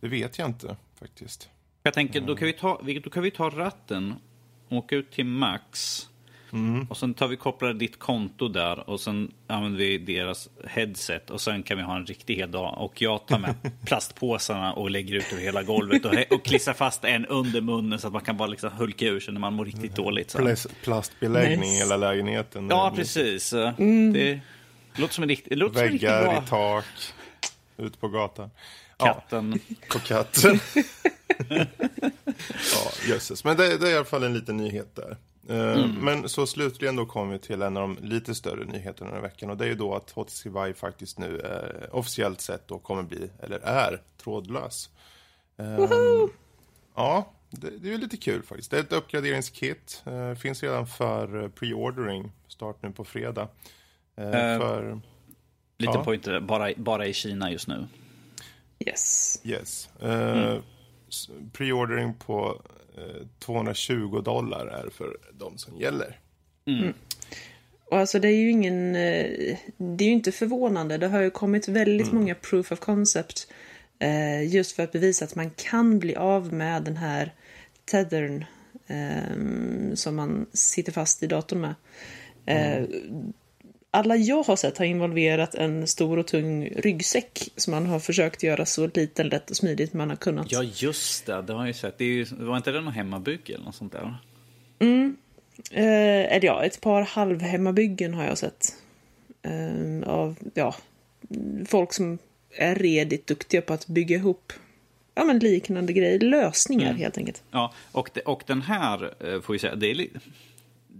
Det vet jag inte faktiskt. Jag tänker, då kan vi ta, då kan vi ta ratten, åka ut till Max och sen tar vi kopplar ditt konto där och sen använder vi deras headset och sen kan vi ha en riktig hel dag. Och jag tar med plastpåsarna och lägger ut över hela golvet och, och klistrar fast en under munnen så att man kan bara liksom hulka ur sig när man mår riktigt dåligt. Så. Plas- Plastbeläggning i hela lägenheten. Ja, precis. Det låter som en riktigt, det låter som en riktigt Väggar bra i tak, ut på gatan. Ja, katten. på katten. ja, jösses. Men det, det är i alla fall en liten nyhet där. Eh, Men så slutligen då kommer vi till en av de lite större nyheterna den här veckan och det är ju då att HTC Vive faktiskt nu eh, officiellt sett då kommer bli, eller är, trådlös. Eh, ja, det, det är ju lite kul faktiskt. Det är ett uppgraderingskit. Eh, finns redan för pre-ordering. Start nu på fredag. Eh, för, Lite Ja. pointer, bara, bara i Kina just nu. Yes. yes. Eh, s- Pre-ordering på eh, 220 dollar är för de som gäller. Och alltså det är ju ingen, eh, det är ju inte förvånande. Det har ju kommit väldigt många proof of concept eh, just för att bevisa att man kan bli av med den här tethern eh, som man sitter fast i datorn med. Eh, alla jag har sett har involverat en stor och tung ryggsäck som man har försökt göra så liten, lätt och smidigt man har kunnat. Ja, just det. Det har jag ju sett. Det, ju, var inte det någon hemmabygge eller något sånt där? Eh, eller ja, ett par halvhemmabyggen har jag sett. Eh, av, ja, folk som är redigt duktiga på att bygga ihop ja, men liknande grejer. Lösningar helt enkelt. Ja, och, det, och den här, eh, får vi säga, det är,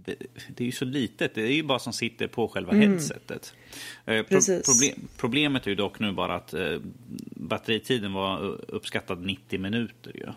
det, det är ju så litet. Det är ju bara som sitter på själva headsetet. Eh, pro, problem, problemet är ju dock nu bara att eh, batteritiden var uppskattad 90 minuter. Ju.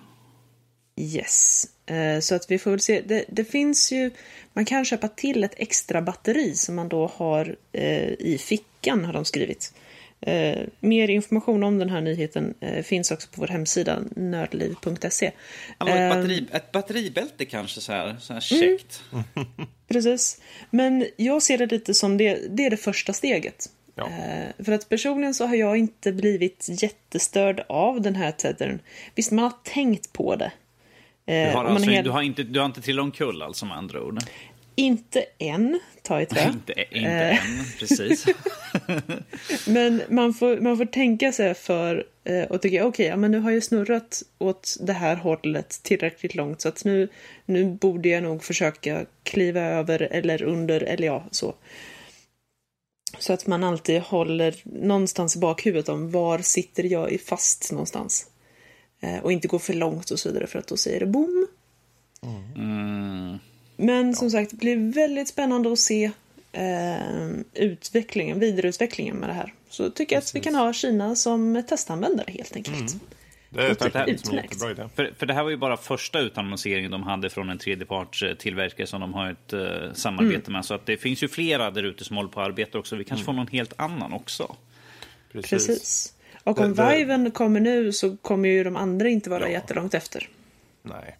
Yes. Eh, så att vi får väl se. Det, det finns ju, man kan köpa till ett extra batteri som man då har eh, i fickan har de skrivit. Eh, mer information om den här nyheten eh, finns också på vår hemsida nördliv.se. Hallå, ett, Eh, batteri, ett batteribälte kanske så här, så här käckt. Precis. Men jag ser det lite som det, det är det första steget. Ja. Eh, för att personligen så har jag inte blivit jättestörd av den här tethern. Visst, man har tänkt på det. Du Eh, har, man alltså, helt- du, har inte, du har inte trillat omkull alltså med andra ord? Inte än, ta i trä. inte inte Eh. än, precis. Men man får, man får tänka sig för eh, och tycka okej, ja, men nu har jag snurrat åt det här hållet tillräckligt långt så att nu, nu borde jag nog försöka kliva över eller under eller ja, så. Så att man alltid håller någonstans i bakhuvudet om var sitter jag i fast någonstans. Eh, och inte gå för långt och så vidare för att då säger det boom. Mm. Men som sagt, det blir väldigt spännande att se eh, utvecklingen, vidareutvecklingen med det här. Så tycker jag att vi kan ha Kina som testanvändare helt enkelt. Det är Låter säkert som en utmärkt. jättebra idé. För, för det här var ju bara första utannonseringen de hade från en tredjepartstillverkare som de har ett eh, samarbete med. Så att det finns ju flera där ute som håller på att arbeta också. Vi kanske får någon helt annan också. Precis. Precis. Och om Det- det- Viven kommer nu så kommer ju de andra inte vara Ja. jättelångt efter. Nej.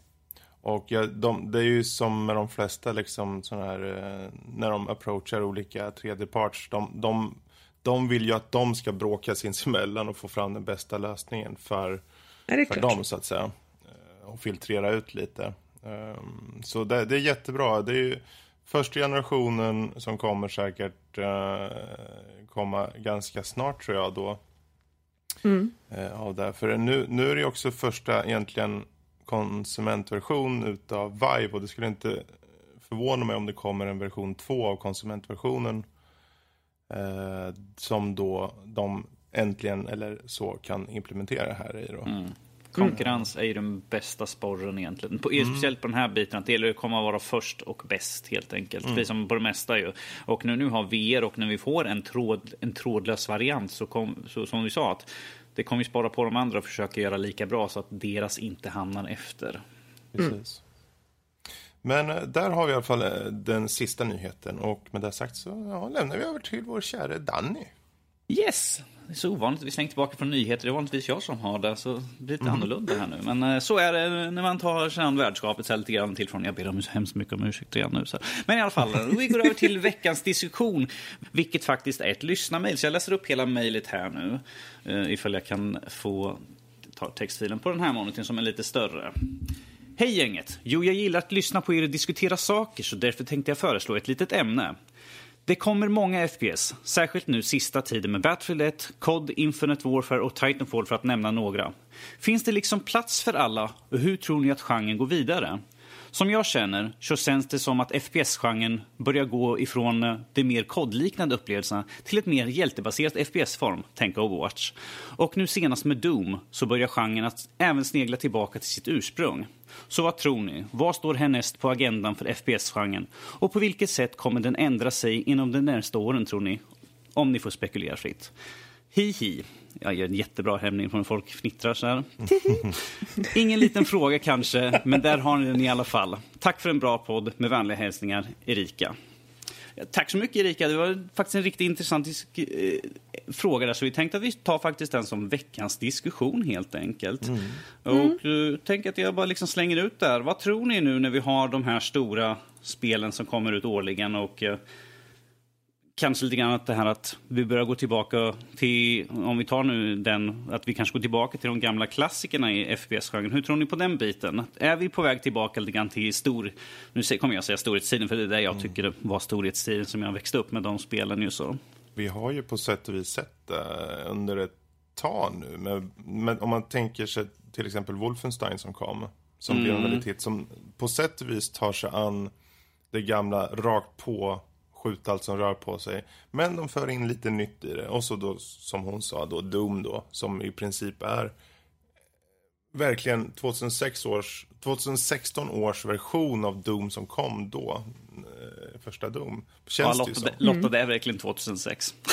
Och ja, de, det är ju som med de flesta liksom såna här, eh, när de approachar olika tredjeparts, de, de, de vill ju att de ska bråka sinsemellan och få fram den bästa lösningen för, det för klart? dem så att säga. Eh, Och filtrera ut lite. Ehm, Så det, det är jättebra. Det är ju första generationen som kommer säkert eh, komma ganska snart tror jag då. eh, av det. För nu, nu är det också första egentligen konsumentversion utav Vive och det skulle inte förvåna mig om det kommer en version 2 av konsumentversionen. Eh, som då de äntligen eller så kan implementera här i då. Mm. Konkurrens är ju den bästa sporren egentligen. På, Speciellt på den här biten, att det gäller att komma att vara först och bäst helt enkelt. Precis som på det mesta ju. Och när nu har VR och när vi får en, tråd, en trådlös variant så, kom, så som vi sa att det kommer ju spara på de andra och försöka göra lika bra så att deras inte hamnar efter. Precis. Men eh, där har vi i alla fall eh, den sista nyheten och med det sagt så ja, lämnar vi över till vår kära Danny. Yes! Det är så ovanligt vi slängt tillbaka från nyheter. Det är vanligtvis jag som har det, så det blir lite annorlunda här nu. Men eh, så är det när man tar sig an värdskapet så lite grann till från. Jag ber om så hemskt mycket om ursäkt igen nu. Så. Men i alla fall, eh, vi går över till veckans diskussion, vilket faktiskt är ett lyssnarmail. Så jag läser upp hela mejlet här nu, eh, ifall jag kan få ta textfilen på den här monitorn som är lite större. Hej gänget! Jo, jag gillar att lyssna på er och diskutera saker så därför tänkte jag föreslå ett litet ämne. Det kommer många FPS, särskilt nu sista tiden med Battlefield 1, COD, Infinite Warfare och Titanfall för att nämna några. Finns det liksom plats för alla och hur tror ni att genren går vidare? Som jag känner så känns det som att FPS-genren börjar gå ifrån eh, de mer kodliknande upplevelserna till ett mer hjältebaserat FPS-form, tänk Overwatch. Och nu senast med Doom så börjar genren att även snegla tillbaka till sitt ursprung. Så vad tror ni? Vad står härnäst på agendan för FPS-genren? Och på vilket sätt kommer den ändra sig inom de närmaste åren tror ni? Om ni får spekulera fritt. Hi hi. Jag gör en jättebra hämning från folk fnittrar så här. Ingen liten fråga kanske, men där har ni den i alla fall. Tack för en bra podd. Med vänliga hälsningar, Erika. Tack så mycket Erika. Det var faktiskt en riktigt intressant eh, fråga där. Så vi tänkte att vi tar faktiskt den som veckans diskussion helt enkelt. Och uh, tänker att jag bara liksom slänger ut där. Vad tror ni nu när vi har de här stora spelen som kommer ut årligen och eh, kanske lite grann att det här att vi börjar gå tillbaka till, om vi tar nu den, att vi kanske går tillbaka till de gamla klassikerna i FPS-genren. Hur tror ni på den biten? Är vi på väg tillbaka lite grann till stor, nu kommer jag säga storhetstiden för det är det jag tycker var storhetstiden som jag växte upp med de spelen ju så. Vi har ju på sätt och vis sett det under ett tag nu. Men, men om man tänker sig till exempel Wolfenstein som kom. Som blev en väldigt hit. Som på sätt och vis tar sig an det gamla rakt på. Skjut allt som rör på sig. Men de för in lite nytt i det. Och så då som hon sa då Doom då. Som i princip är verkligen 2006 års, 2016 års version av Doom som kom då. Eh, Första Doom. Ja, Känns det ju Lotta, som. det, Lotta, det är verkligen 2006.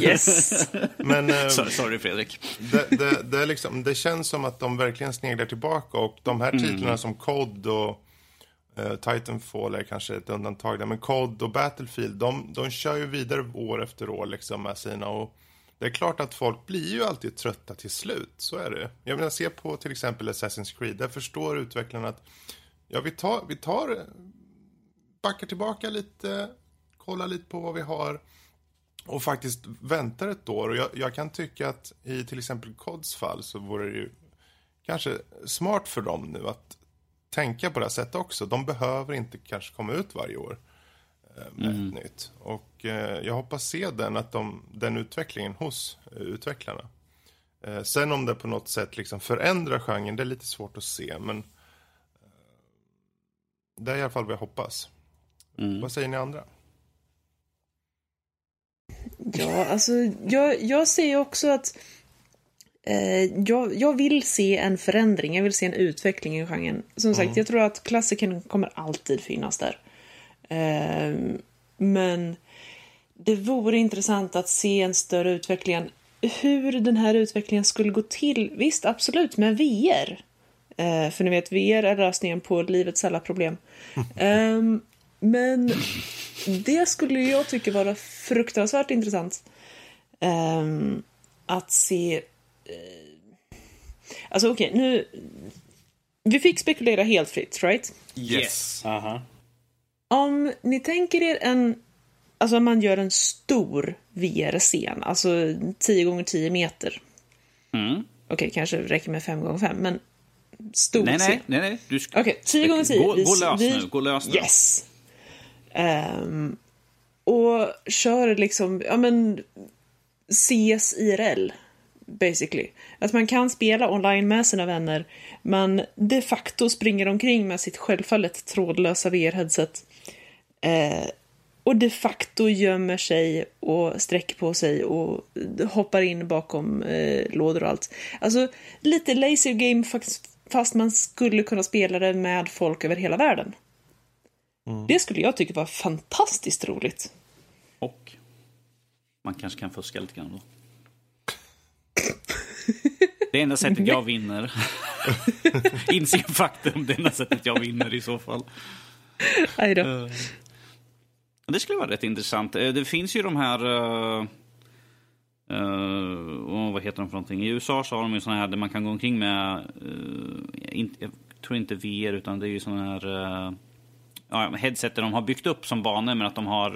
Yes! Men, eh, sorry, sorry Fredrik. det, det, det, är liksom, det känns som att de verkligen sneglar tillbaka och de här titlarna som COD och Eh, Titanfall är kanske ett undantag där, men COD och Battlefield, de, de kör ju vidare år efter år liksom med sina och det är klart att folk blir ju alltid trötta till slut, så är det. Jag menar, se på till exempel Assassin's Creed, där förstår utvecklarna att ja, vi tar, vi tar, backar tillbaka lite, kollar lite på vad vi har och faktiskt väntar ett år. Och jag, jag kan tycka att i till exempel Cods fall så vore det ju kanske smart för dem nu att tänka på det här sättet också. De behöver inte kanske komma ut varje år eh, med ett nytt. Och eh, jag hoppas se den, att de, den utvecklingen hos eh, utvecklarna. Eh, sen om det på något sätt liksom förändrar genren, det är lite svårt att se. Men eh, det är i alla fall vad jag hoppas. Vad säger ni andra? Ja, alltså jag, jag ser också att jag, jag vill se en förändring, jag vill se en utveckling i genren. Som sagt, jag tror att klassikern kommer alltid finnas där. Eh, men det vore intressant att se en större utveckling. Hur den här utvecklingen skulle gå till. Visst, absolut, med VR. Eh, för ni vet, VR är lösningen på livets alla problem. Ehm, men det skulle jag tycka vara fruktansvärt intressant. Ehm, att se... eh, alltså okej, nu... Vi fick spekulera helt fritt, right? Yes. Aha. Om ni tänker er en... Alltså man gör en stor VR-scen, alltså 10 gånger 10 meter. Mm. Okej, kanske räcker med 5 gånger 5 men stor Nej, scen. nej, nej, nej. Du ska... Okej, 10 gånger 10. Gå, Vi- gå lös vi- nu, gå lös nu. Yes! Ehm, och kör liksom, ja men CS IRL. Basically. Att man kan spela online med sina vänner, men de facto springer omkring med sitt självfallet trådlösa VR-headset. Eh, och de facto gömmer sig och sträcker på sig och hoppar in bakom eh, lådor och allt. Alltså, lite laser game fast, man skulle kunna spela det med folk över hela världen. Det skulle jag tycka var fantastiskt roligt. Och man kanske kan fuska lite grann då. Det enda sättet jag vinner. Inse faktum, det enda sättet jag vinner i så fall. Aj då. Eh, Det skulle vara rätt intressant. Eh, Det finns ju de här... Uh, vad heter de för någonting? I USA så har de ju såna här där man kan gå omkring med... eh, inte, jag tror inte VR, utan det är ju såna här... Uh, ja, headset där de har byggt upp som banor, men att de har...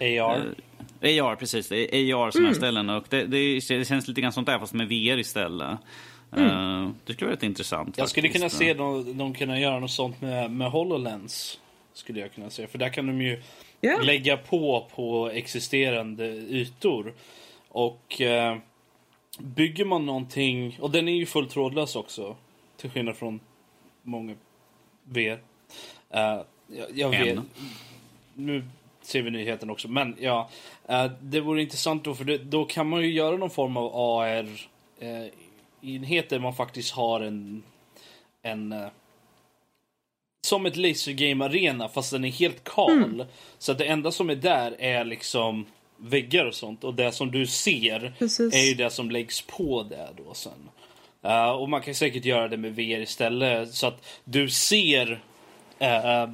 AR. Eh, AR, precis. Det är AR sådana här ställen. Och det, det, känns lite grann sånt där, fast med VR istället. Eh, det skulle vara rätt intressant. Jag skulle faktiskt. kunna se de, de kunna göra något sånt med, med HoloLens. Skulle jag kunna se. För där kan de ju Ja. lägga på på existerande ytor. Och eh, bygger man någonting, och den är ju fullt trådlös också. Till skillnad från många VR. Eh, jag, jag vet. Nu ser vi nyheten också. Men ja, eh, det vore intressant då för det, då kan man ju göra någon form av AR eh, enhet där man faktiskt har en, en eh, som ett lasergame arena fast den är helt kal. Så att det enda som är där är liksom väggar och sånt och det som du ser Precis. är ju det som läggs på där då sen. Eh, och man kan säkert göra det med VR istället så att du ser eh,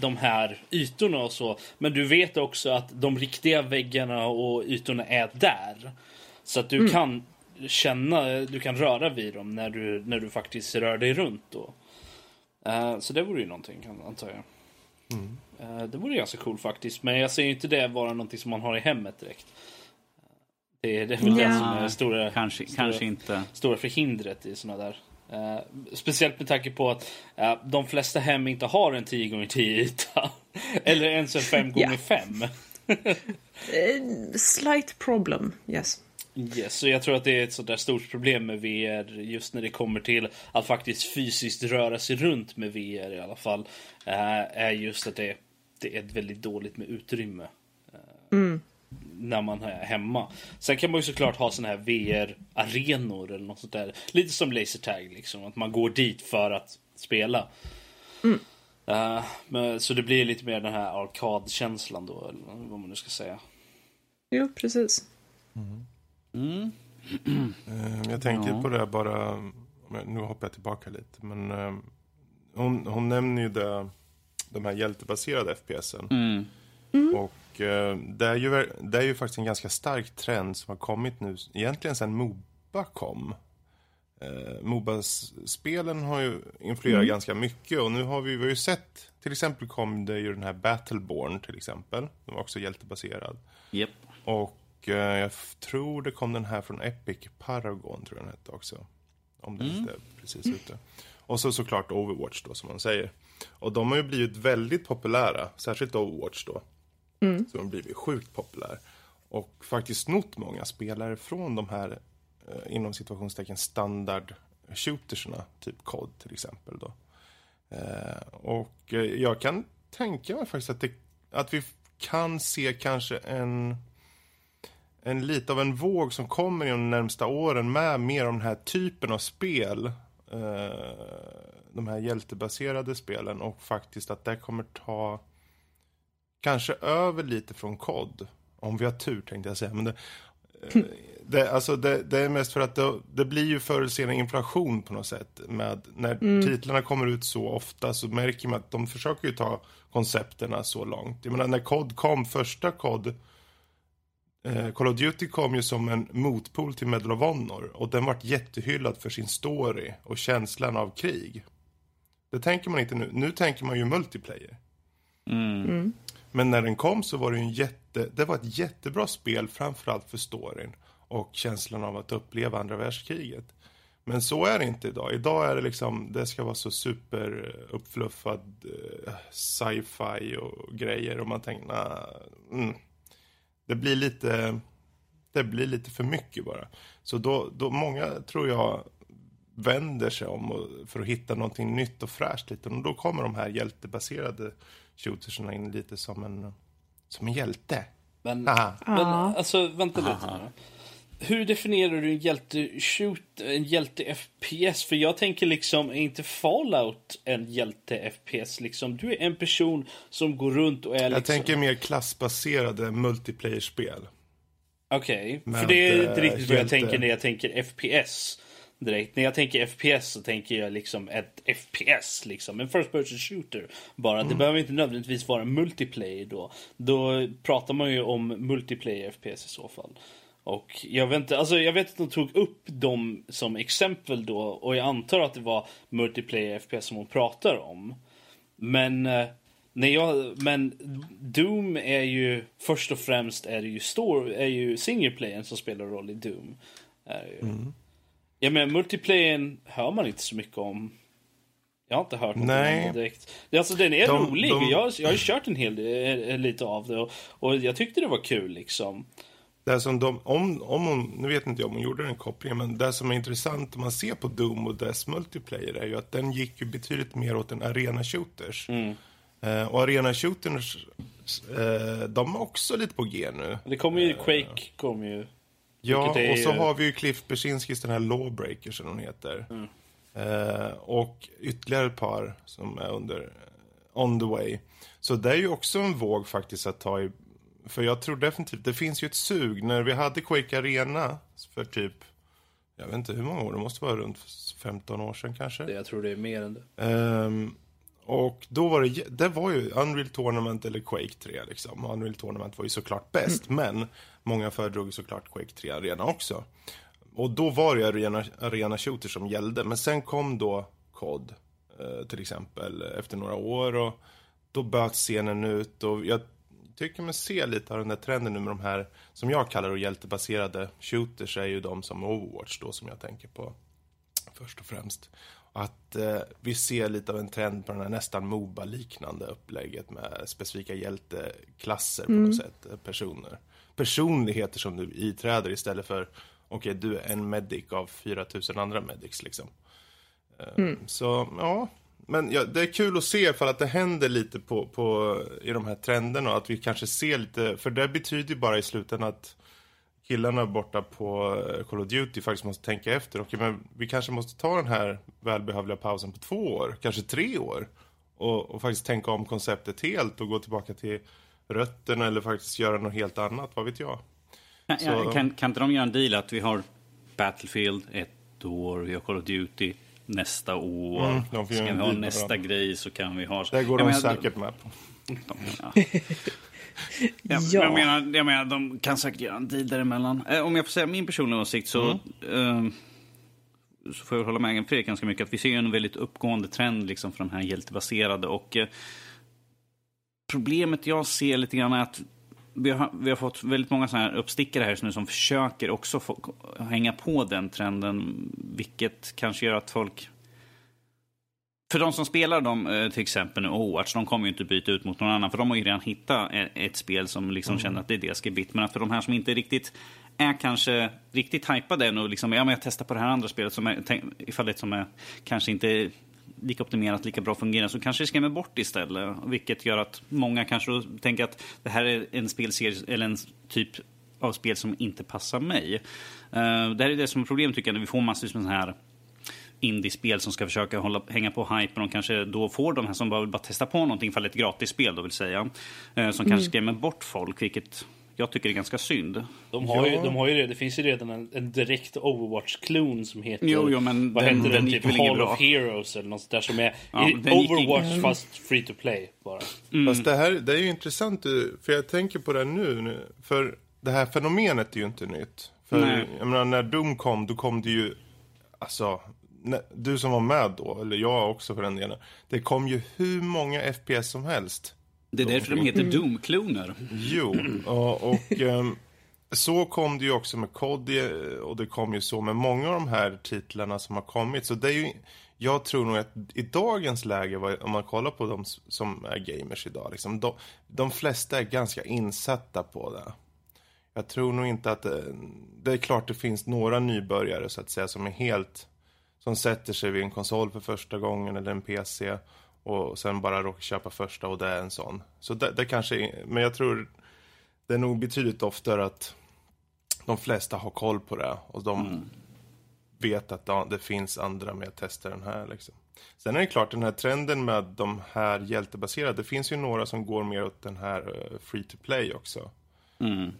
de här ytorna och så. Men du vet också att de riktiga väggarna och ytorna är där. Så att du kan känna, du kan röra vid dem när du, när du faktiskt rör dig runt då. Eh, så det vore ju någonting kan- antar jag. Eh, det vore ganska cool faktiskt. Men jag ser ju inte det vara någonting som man har i hemmet direkt. Det är, det är väl det Ja. som är stora, Kanske, stora, kanske inte. stora förhindret i såna där. Eh, speciellt med tanke på att eh, de flesta hem inte har en 10x10 yta. Eller ens en 5x5. Eh, slight problem, yes. Yes, så jag tror att det är ett sånt där stort problem med VR just när det kommer till att faktiskt fysiskt röra sig runt med VR i alla fall. eh, är just att det, det är väldigt dåligt med utrymme. eh, När man är hemma. Sen kan man ju såklart ha såna här VR-arenor eller något sånt där. Lite som lasertag liksom. Att man går dit för att spela. Eh, men, så det blir lite mer den här arkadkänslan då, eller vad man nu ska säga. Jo, precis. Eh, Jag tänker Ja. på det här bara, nu hoppar jag tillbaka lite, men eh, hon, hon nämner ju det, de här hjältebaserade FPSen. Mm. Och eh, det är, ju, det är ju faktiskt en ganska stark trend som har kommit nu, egentligen sedan Moba kom. Eh, Moba-spelen har ju influerat ganska mycket och nu har vi, vi har ju sett, till exempel kom det ju den här Battleborn till exempel, den var också hjältebaserad. Japp. Och eh, jag tror det kom den här från Epic, Paragon tror jag den hette också. Om den inte är precis ute. Och så såklart Overwatch då som man säger. Och de har ju blivit väldigt populära, särskilt Overwatch då. Mm. Så de har blivit sjukt populär. Och faktiskt snott många spelare från de här, eh, inom situationstecken, standard shooterserna. Typ COD till exempel då. Eh, och eh, jag kan tänka mig faktiskt att, det, att vi kan se kanske en en lite av en våg som kommer i de närmsta åren med mer av den här typen av spel. Eh, de här hjältebaserade spelen och faktiskt att det kommer ta kanske över lite från kod. Om vi har tur tänkte jag säga. Men det, eh, det, alltså det, det är mest för att det, det blir ju förr eller senare inflation på något sätt. Med, när titlarna kommer ut så ofta så märker man att de försöker ju ta koncepterna så långt. Jag menar när kod kom, första kod Eh, Call of Duty kom ju som en motpol till Medal of Honor och den vart jättehyllad för sin story och känslan av krig. Det tänker man inte nu. Nu tänker man ju multiplayer. Mm. Men när den kom så var det ju en jätte, det var ett jättebra spel framförallt för storyn och känslan av att uppleva andra världskriget. Men så är det inte idag. Idag är det liksom, det ska vara så super eh, uppfluffad eh, sci-fi och grejer och man tänker, nah, mm. Det blir lite, det blir lite för mycket bara. Så då, då många tror jag vänder sig om och, för att hitta någonting nytt och fräscht lite. Och då kommer de här hjältebaserade shootersarna in lite som en, som en hjälte. Men, Aha. men alltså, vänta lite nu. Hur definierar du en hjälte-shoot, en hjälte-FPS? För jag tänker liksom, är inte Fallout en hjälte-FPS? Liksom, du är en person som går runt och är Jag liksom... tänker mer klassbaserade multiplayer-spel. Okej, för Men, det är inte riktigt vad jag hjälte- tänker när jag tänker FPS. Direkt. När jag tänker FPS så tänker jag liksom ett FPS, liksom. En first person shooter. Bara. Mm. Det behöver inte nödvändigtvis vara multiplayer då. Då pratar man ju om multiplayer FPS i så fall. Och jag vet inte, alltså jag vet att de tog upp dem som exempel då och jag antar att det var multiplayer FPS som hon pratar om. Men eh, när jag, men Doom är ju först och främst är det ju store, är ju singleplayern som spelar roll i Doom. Är ju. Ja men multiplayern hör man inte så mycket om. Jag har inte hört något Nej. om det direkt. Alltså den är De- rolig. de- Jag, jag har kört en hel del, eh, lite av det och, och jag tyckte det var kul liksom. Det som de, om, om hon, nu vet inte jag om hon gjorde den kopplingen, men det som är intressant om man ser på Doom och dess multiplayer är ju att den gick ju betydligt mer åt en arena shooters. Eh, och arena shooters, eh, de är också lite på G nu. Det kommer ju, Quake kommer ju. Ja, är och så har vi ju Cliff Bersinskis, den här Lawbreaker som hon heter. Eh, och ytterligare ett par som är under eh, on the way. Så det är ju också en våg faktiskt att ta i. För jag tror definitivt, det finns ju ett sug. När vi hade Quake Arena för typ, jag vet inte hur många år, det måste vara runt 15 år sedan kanske. Jag tror det är mer än det. Ehm, och då var det, det var ju Unreal Tournament eller Quake 3 liksom. Och Unreal Tournament var ju såklart bäst, men många föredrog såklart Quake 3 Arena också. Och då var det arena, arena shooter som gällde, men sen kom då COD eh, till exempel efter några år och då böt scenen ut och jag tycker man ser lite av den där trenden nu med de här som jag kallar då hjältebaserade shooters är ju de som Overwatch då som jag tänker på först och främst. Att eh, vi ser lite av en trend på den här nästan Moba-liknande upplägget med specifika hjälteklasser på något sätt, eh, personer. Personligheter som du iträder istället för, okej du är en medic av 4000 andra medics liksom. Eh, Så, ja. Men ja, det är kul att se för att det händer lite på, på, i de här trenderna och att vi kanske ser lite, för det betyder ju bara i slutändan att killarna borta på eh, Call of Duty faktiskt måste tänka efter. Okej, men vi kanske måste ta den här välbehövliga pausen på två år, kanske tre år. Och, och faktiskt tänka om konceptet helt och gå tillbaka till rötterna eller faktiskt göra något helt annat, vad vet jag. Så- ja, kan, kan inte de göra en deal att vi har Battlefield ett år, vi har Call of Duty nästa år. Mm, Ska vi ha nästa grej så kan vi ha... Det går de menar, säkert med på. Ja. Ja, Ja. Jag, menar, jag menar, de kan säkert göra en deal däremellan. Eh, om jag får säga min personliga åsikt så, eh, så får jag hålla med Fredrik ganska mycket. Att vi ser ju en väldigt uppgående trend liksom, för de här hjältebaserade. Och, eh, problemet jag ser lite grann är att vi har, vi har fått väldigt många såna här uppstickare här nu som försöker också få, hänga på den trenden. Vilket kanske gör att folk för de som spelar dem, eh, till exempel nu Overwatch, de kommer ju inte byta ut mot någon annan. För de har ju redan hittat e- ett spel som liksom känner att det är deras gebit. Men att för de här som inte riktigt är kanske riktigt hypade än och liksom, ja men jag testar på det här andra spelet som är, ifall det som är kanske inte lika optimerat, lika bra fungerar, så kanske det skrämmer bort istället. Vilket gör att många kanske tänker att det här är en spelserie eller en typ av spel som inte passar mig. Eh, det här är det som är problemet tycker jag, när vi får massvis med sådana här indiespel som ska försöka hålla, hänga på hypen och kanske då får de här som bara vill bara testa på någonting för ett gratisspel då vill säga. Eh, som kanske skrämmer bort folk, vilket jag tycker är ganska synd. De har, ju, Ja. de har ju, det finns ju redan en, en direkt Overwatch-klon som heter... Jo, jo, men vad den- heter den den? Typ Hall bra. of Heroes eller något där som är Ja, Overwatch inget- fast free to play bara. Fast det här det är ju intressant, du, för jag tänker på det nu, nu. För det här fenomenet är ju inte nytt. För Nej. jag menar, när Doom kom, då kom det ju, alltså, du som var med då, eller jag också för den delen. Det kom ju hur många FPS som helst. Det är därför de heter Doom-kloner. Jo, och, och ehm, så kom det ju också med COD eh, och det kom ju så med många av de här titlarna som har kommit. Så det är ju, jag tror nog att i dagens läge, om man kollar på de som är gamers idag, liksom, de, de flesta är ganska insatta på det. jag tror nog inte att det, det är klart det finns några nybörjare så att säga som är helt, som sätter sig vid en konsol för första gången eller en PC och sen bara råkar köpa första och det är en sån. Så det, det kanske, är, men jag tror det är nog betydligt oftare att de flesta har koll på det och de vet att ja, det finns andra med att testa den här. Liksom. Sen är det klart, den här trenden med de här hjältebaserade, det finns ju några som går mer åt den här uh, free to play också.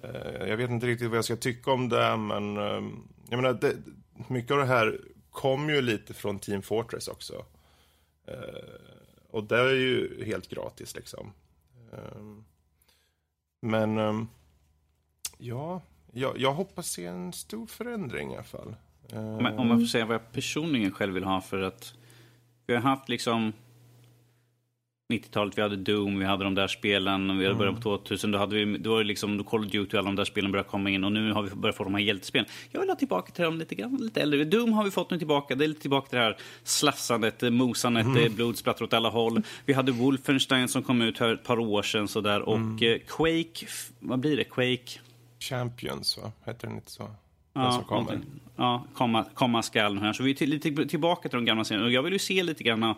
Eh, jag vet inte riktigt vad jag ska tycka om det, men eh, jag menar, det, mycket av det här kommer ju lite från Team Fortress också. Eh, och det är ju helt gratis liksom. Eh, men eh, ja, jag, jag hoppas se en stor förändring i alla fall. Om jag, om jag får säga vad jag personligen själv vill ha för att vi har haft liksom 90-talet, vi hade Doom, vi hade de där spelen, vi hade början på 2000, då hade vi, då var det liksom, då Call of Duty och alla de där spelen började komma in och nu har vi börjat få de här hjältespelen. Jag vill ha tillbaka till dem lite grann, lite äldre. Doom har vi fått nu tillbaka, det är lite tillbaka till det här slafsandet, eh, mosandet, mm. blodsplatter åt alla håll. Vi hade Wolfenstein som kom ut här ett par år sedan sådär och eh, Quake, vad blir det, Quake? Champions, va? Heter den inte så? Den Ja, som kommer. Ja, komma, komma skall här. Så vi är till, lite tillbaka till de gamla serierna. Och jag vill ju se lite grann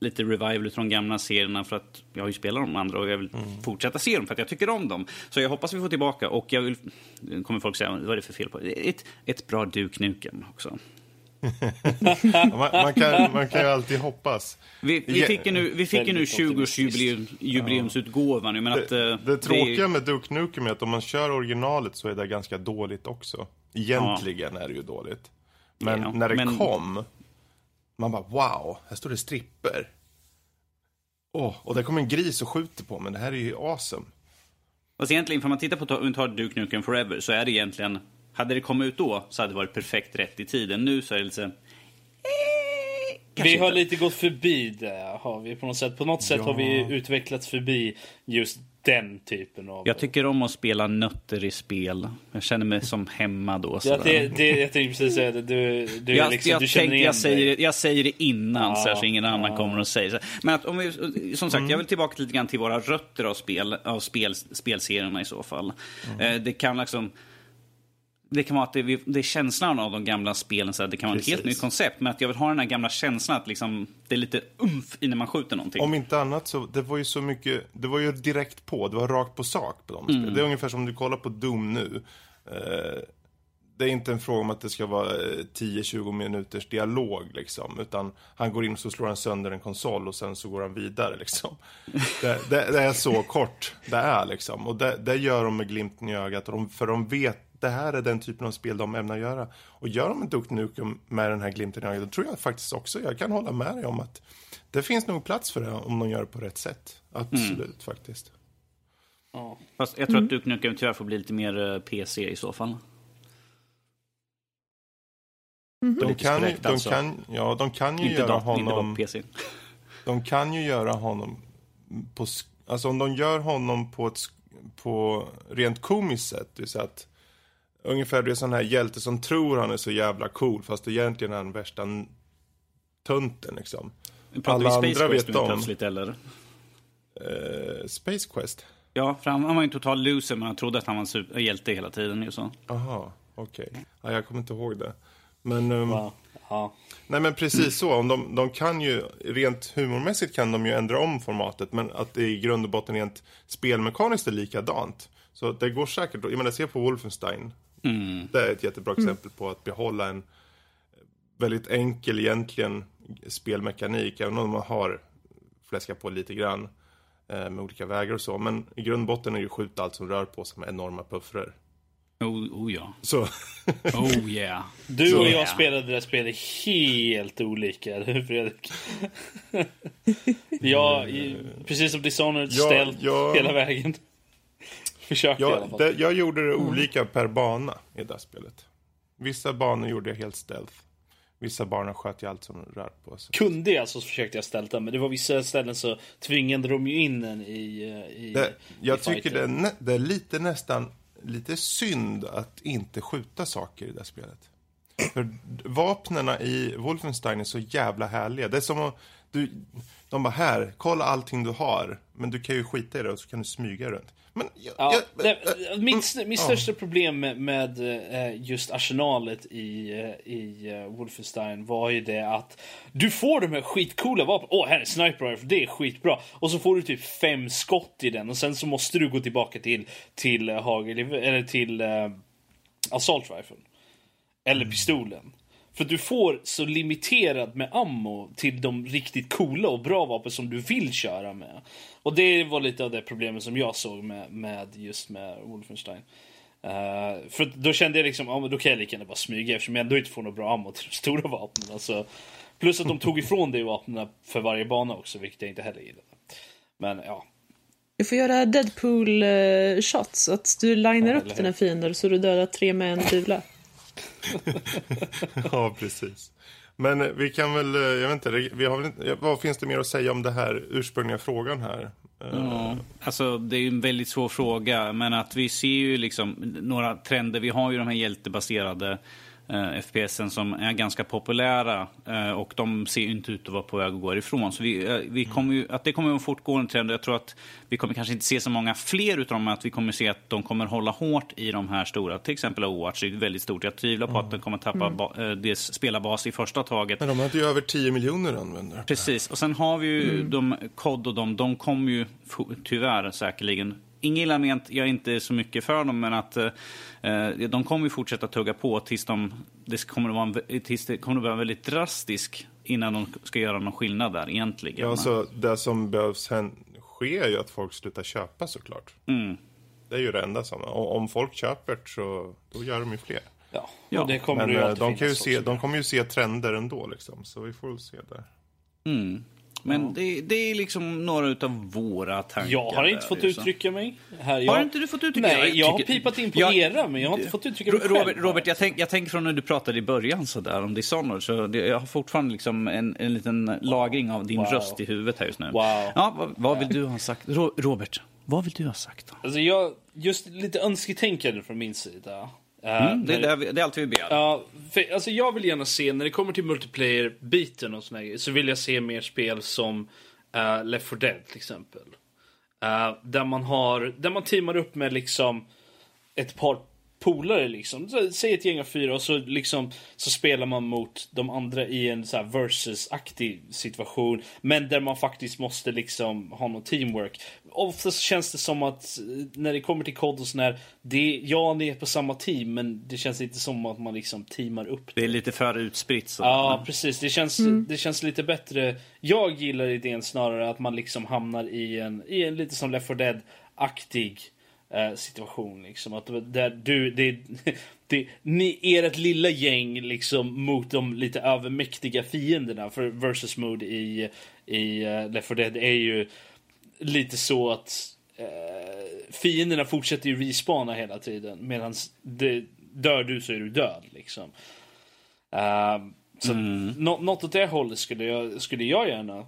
lite revival utav de gamla serierna för att jag har ju spelat de andra och jag vill fortsätta se dem för att jag tycker om dem. Så jag hoppas vi får tillbaka och jag vill, kommer folk säga, vad är det för fel på det? Ett, ett bra Duke Nukem också. Ja, man, man, kan, man kan ju alltid hoppas. Vi, vi Ja, fick ju nu, vi fick ju nu väldigt optimistiskt. 20-årsjubileumsutgåvan. Jag menar att, Det, eh, det tråkiga är- med Duke Nukem är att om man kör originalet så är det ganska dåligt också. Egentligen är det ju dåligt. Men Ja, när det men- kom, man bara wow, här står det stripper. Åh, och det kommer en gris och skjuter på men det här är ju awesome. Fast egentligen, för man tittar på om tar Duke Nukem Forever så är det egentligen... Hade det kommit ut då så hade det varit perfekt rätt i tiden. Nu så är det lite... Eh, kanske Vi har inte. lite gått förbi det. Har vi på något sätt. På något sätt har vi utvecklats förbi just den typen av... Jag tycker om att spela nötter i spel. Jag känner mig som hemma då. Ja, det, det, jag tänkte precis säga det. Du, du, jag, liksom, jag, du känner tänkte, igen jag, säger, jag säger det innan så, här, så Ja, ingen annan ja. kommer och säger så. Men att om vi, som sagt, Mm. jag vill tillbaka lite grann till våra rötter av, spel, av spel, spelserierna i så fall. Mm. Eh, det kan liksom... Det kan vara att det, det är känslan av de gamla spelen, så det kan vara ett helt Precis. nytt koncept. Men att jag vill ha den här gamla känslan att liksom, det är lite umf i när man skjuter någonting. Om inte annat så, det var ju så mycket, det var ju direkt på, det var rakt på sak på de spelen. Det är ungefär som du kollar på Doom nu. Eh, det är inte en fråga om att det ska vara eh, 10-20 minuters dialog liksom. Utan han går in och så slår han sönder en konsol och sen så går han vidare liksom. Det, det, det är så kort det är liksom. Och det, det gör de med glimten i ögat. Och de, för de vet, det här är den typen av spel de ämnar göra. Och gör de en Duke Nukem med den här glimten i ögat, då tror jag faktiskt också, jag kan hålla med dig om att det finns nog plats för det om de gör det på rätt sätt. Absolut faktiskt. Ja. Fast jag tror att Duke Nukem tyvärr får bli lite mer eh, PC i så fall. De Politiskt kan, ju, korrekt, de, alltså. kan, ja, de kan ju Inte, göra dat- inte bara honom... PC. De kan ju göra honom på... Alltså om de gör honom på ett på rent komiskt sätt. Det vill säga att ungefär det är sån här hjälte som tror han är så jävla cool fast egentligen är han värsta tönten liksom. Pratar Alla vi Space andra Quest vet om. plötsligt eller? Eh, Space Quest? Ja, för han, han var ju en total loser men han trodde att han var en super, hjälte hela tiden. Ju så. Aha, okej. Ja, jag kommer inte ihåg det. Men... ehm, Va? Ja. Nej men precis så. De, de kan ju, rent humormässigt kan de ju ändra om formatet. Men att det i grund och botten rent spelmekaniskt är likadant. Så det går säkert, jag menar se på Wolfenstein. Det är ett jättebra exempel på att behålla en väldigt enkel egentligen spelmekanik. Även om man har fläskat på lite grann eh, med olika vägar och så. Men i grund och botten är det ju skjuta allt som rör på sig med enorma puffrar. Oh, oh ja. Så Oh yeah. Du och jag spelade det där spelet helt olika, eller Fredrik? ja, i, precis som Dishonored, Ja, ställt ja. hela vägen. Försökte i alla Jag, fall. det, jag gjorde det olika per bana i det här spelet. Vissa banor gjorde jag helt stealth. Vissa banor sköt jag allt som rör på sig. Kunde jag så försökte jag stälta, men det var vissa ställen så tvingade de ju in en i, eh, i Det, jag i tycker det är, det är lite nästan lite synd att inte skjuta saker i det spelet. För vapnena i Wolfenstein är så jävla härliga. Det är som att, du, de bara här, kolla allting du har. Men du kan ju skita i det och så kan du smyga runt. Men jag, Ja, jag, det, äh, mitt, mm, mitt ja. största problem med, med eh, just arsenalet i, eh, i eh, Wolfenstein var ju det att du får de här skitcoola vapnen. Åh, här är sniper rifle, det är skitbra. Och så får du typ fem skott i den och sen så måste du gå tillbaka till, till hagel, eller till eh, assault rifle. Eller pistolen. För du får så limiterad med ammo till de riktigt coola och bra vapen som du vill köra med. Och det var lite av det problemet som jag såg med, med just med Wolfenstein. Eh, för då kände jag liksom, ja men då kan jag lika gärna bara smyga eftersom jag ändå inte får något bra ammo till de stora vapnen. Alltså, plus att de tog ifrån dig vapnen för varje bana också, vilket jag inte heller gillade. Men ja, Du får göra Deadpool-shots, att du linar Ja, upp dina fiender så du dödar tre med en kula. Ja, precis. Men vi kan väl, eh, jag vet inte, vi har väl inte, vad finns det mer att säga om det här ursprungliga frågan här? Eh, ja, alltså det är en väldigt svår fråga, men att vi ser ju liksom några trender. Vi har ju de här hjältebaserade eh, FPSen som är ganska populära eh, och de ser inte ut att vara på väg att gå ifrån. Så vi, eh, vi kommer ju, att det kommer att vara en trend och jag tror att vi kommer kanske inte se så många fler utav dem, men att vi kommer se att de kommer hålla hårt i de här stora. Till exempel Overwatch är väldigt stort. Jag tvivlar på att den kommer tappa ba, eh, dess spelarbas i första taget. Men de hade ju över 10 miljoner användare. Precis, och sen har vi ju de kod och de, de kommer ju tyvärr säkerligen Inget illa ment, jag är inte så mycket för dem, men att eh, de kommer ju fortsätta tugga på tills, de, det kommer att vara, en, tills det kommer att vara väldigt drastisk innan de ska göra någon skillnad där egentligen. Ja, så det som behövs ske är ju att folk slutar köpa såklart. Mm. Det är ju det enda som, och om folk köper så då gör de ju fler. ja. Ja, det kommer Men ju eh, de, kan ju se, de kommer ju se trender ändå liksom, så vi får väl se där. Mm. Men det, det är liksom några av våra tankar. Jag har inte fått uttrycka mig. Här, jag... Har inte du fått uttrycka Nej, jag har tycker- pipat in på Jag- era, men jag har inte fått uttrycka mig Ro- Robert, själv. Robert jag, tänk, jag tänker från när du pratade i början så där om Dishonored, så det, jag har fortfarande liksom en, en liten lagring av din Wow. röst i huvudet här just nu. Wow. Ja, vad, vad vill du ha sagt? Ro, Robert, vad vill du ha sagt då? Alltså jag, just lite önsketänkande från min sida. Eh, Mm, det, är vi- det är allt vi begär. Ja, för, alltså jag vill gärna se, när det kommer till multiplayer-biten och såna grejer, så vill jag se mer spel som uh, Left 4 Dead till exempel. Eh, där man har, där man teamar upp med liksom ett par polare liksom. Så, säg ett gäng av fyra och så liksom så spelar man mot de andra i en så versus-aktig situation. Men där man faktiskt måste liksom ha någon teamwork. Oftast känns det som att eh, när det kommer till kod och sån här, det, ja ni är på samma team men det känns inte som att man liksom teamar upp Det är lite för utspritt. Så. Ja, precis. Det känns, det känns lite bättre. Jag gillar idén snarare att man liksom hamnar i en, i en lite som Left 4 Dead-aktig eh, situation. Liksom. Att där du, det, det, ni, ert lilla gäng liksom mot de lite övermäktiga fienderna. För versus mode i, i uh, Left 4 Dead är ju lite så att eh, fienderna fortsätter ju respawna hela tiden. Medan dör du så är du död liksom. Ehm, så nå- något åt det hållet skulle jag, skulle jag gärna eh,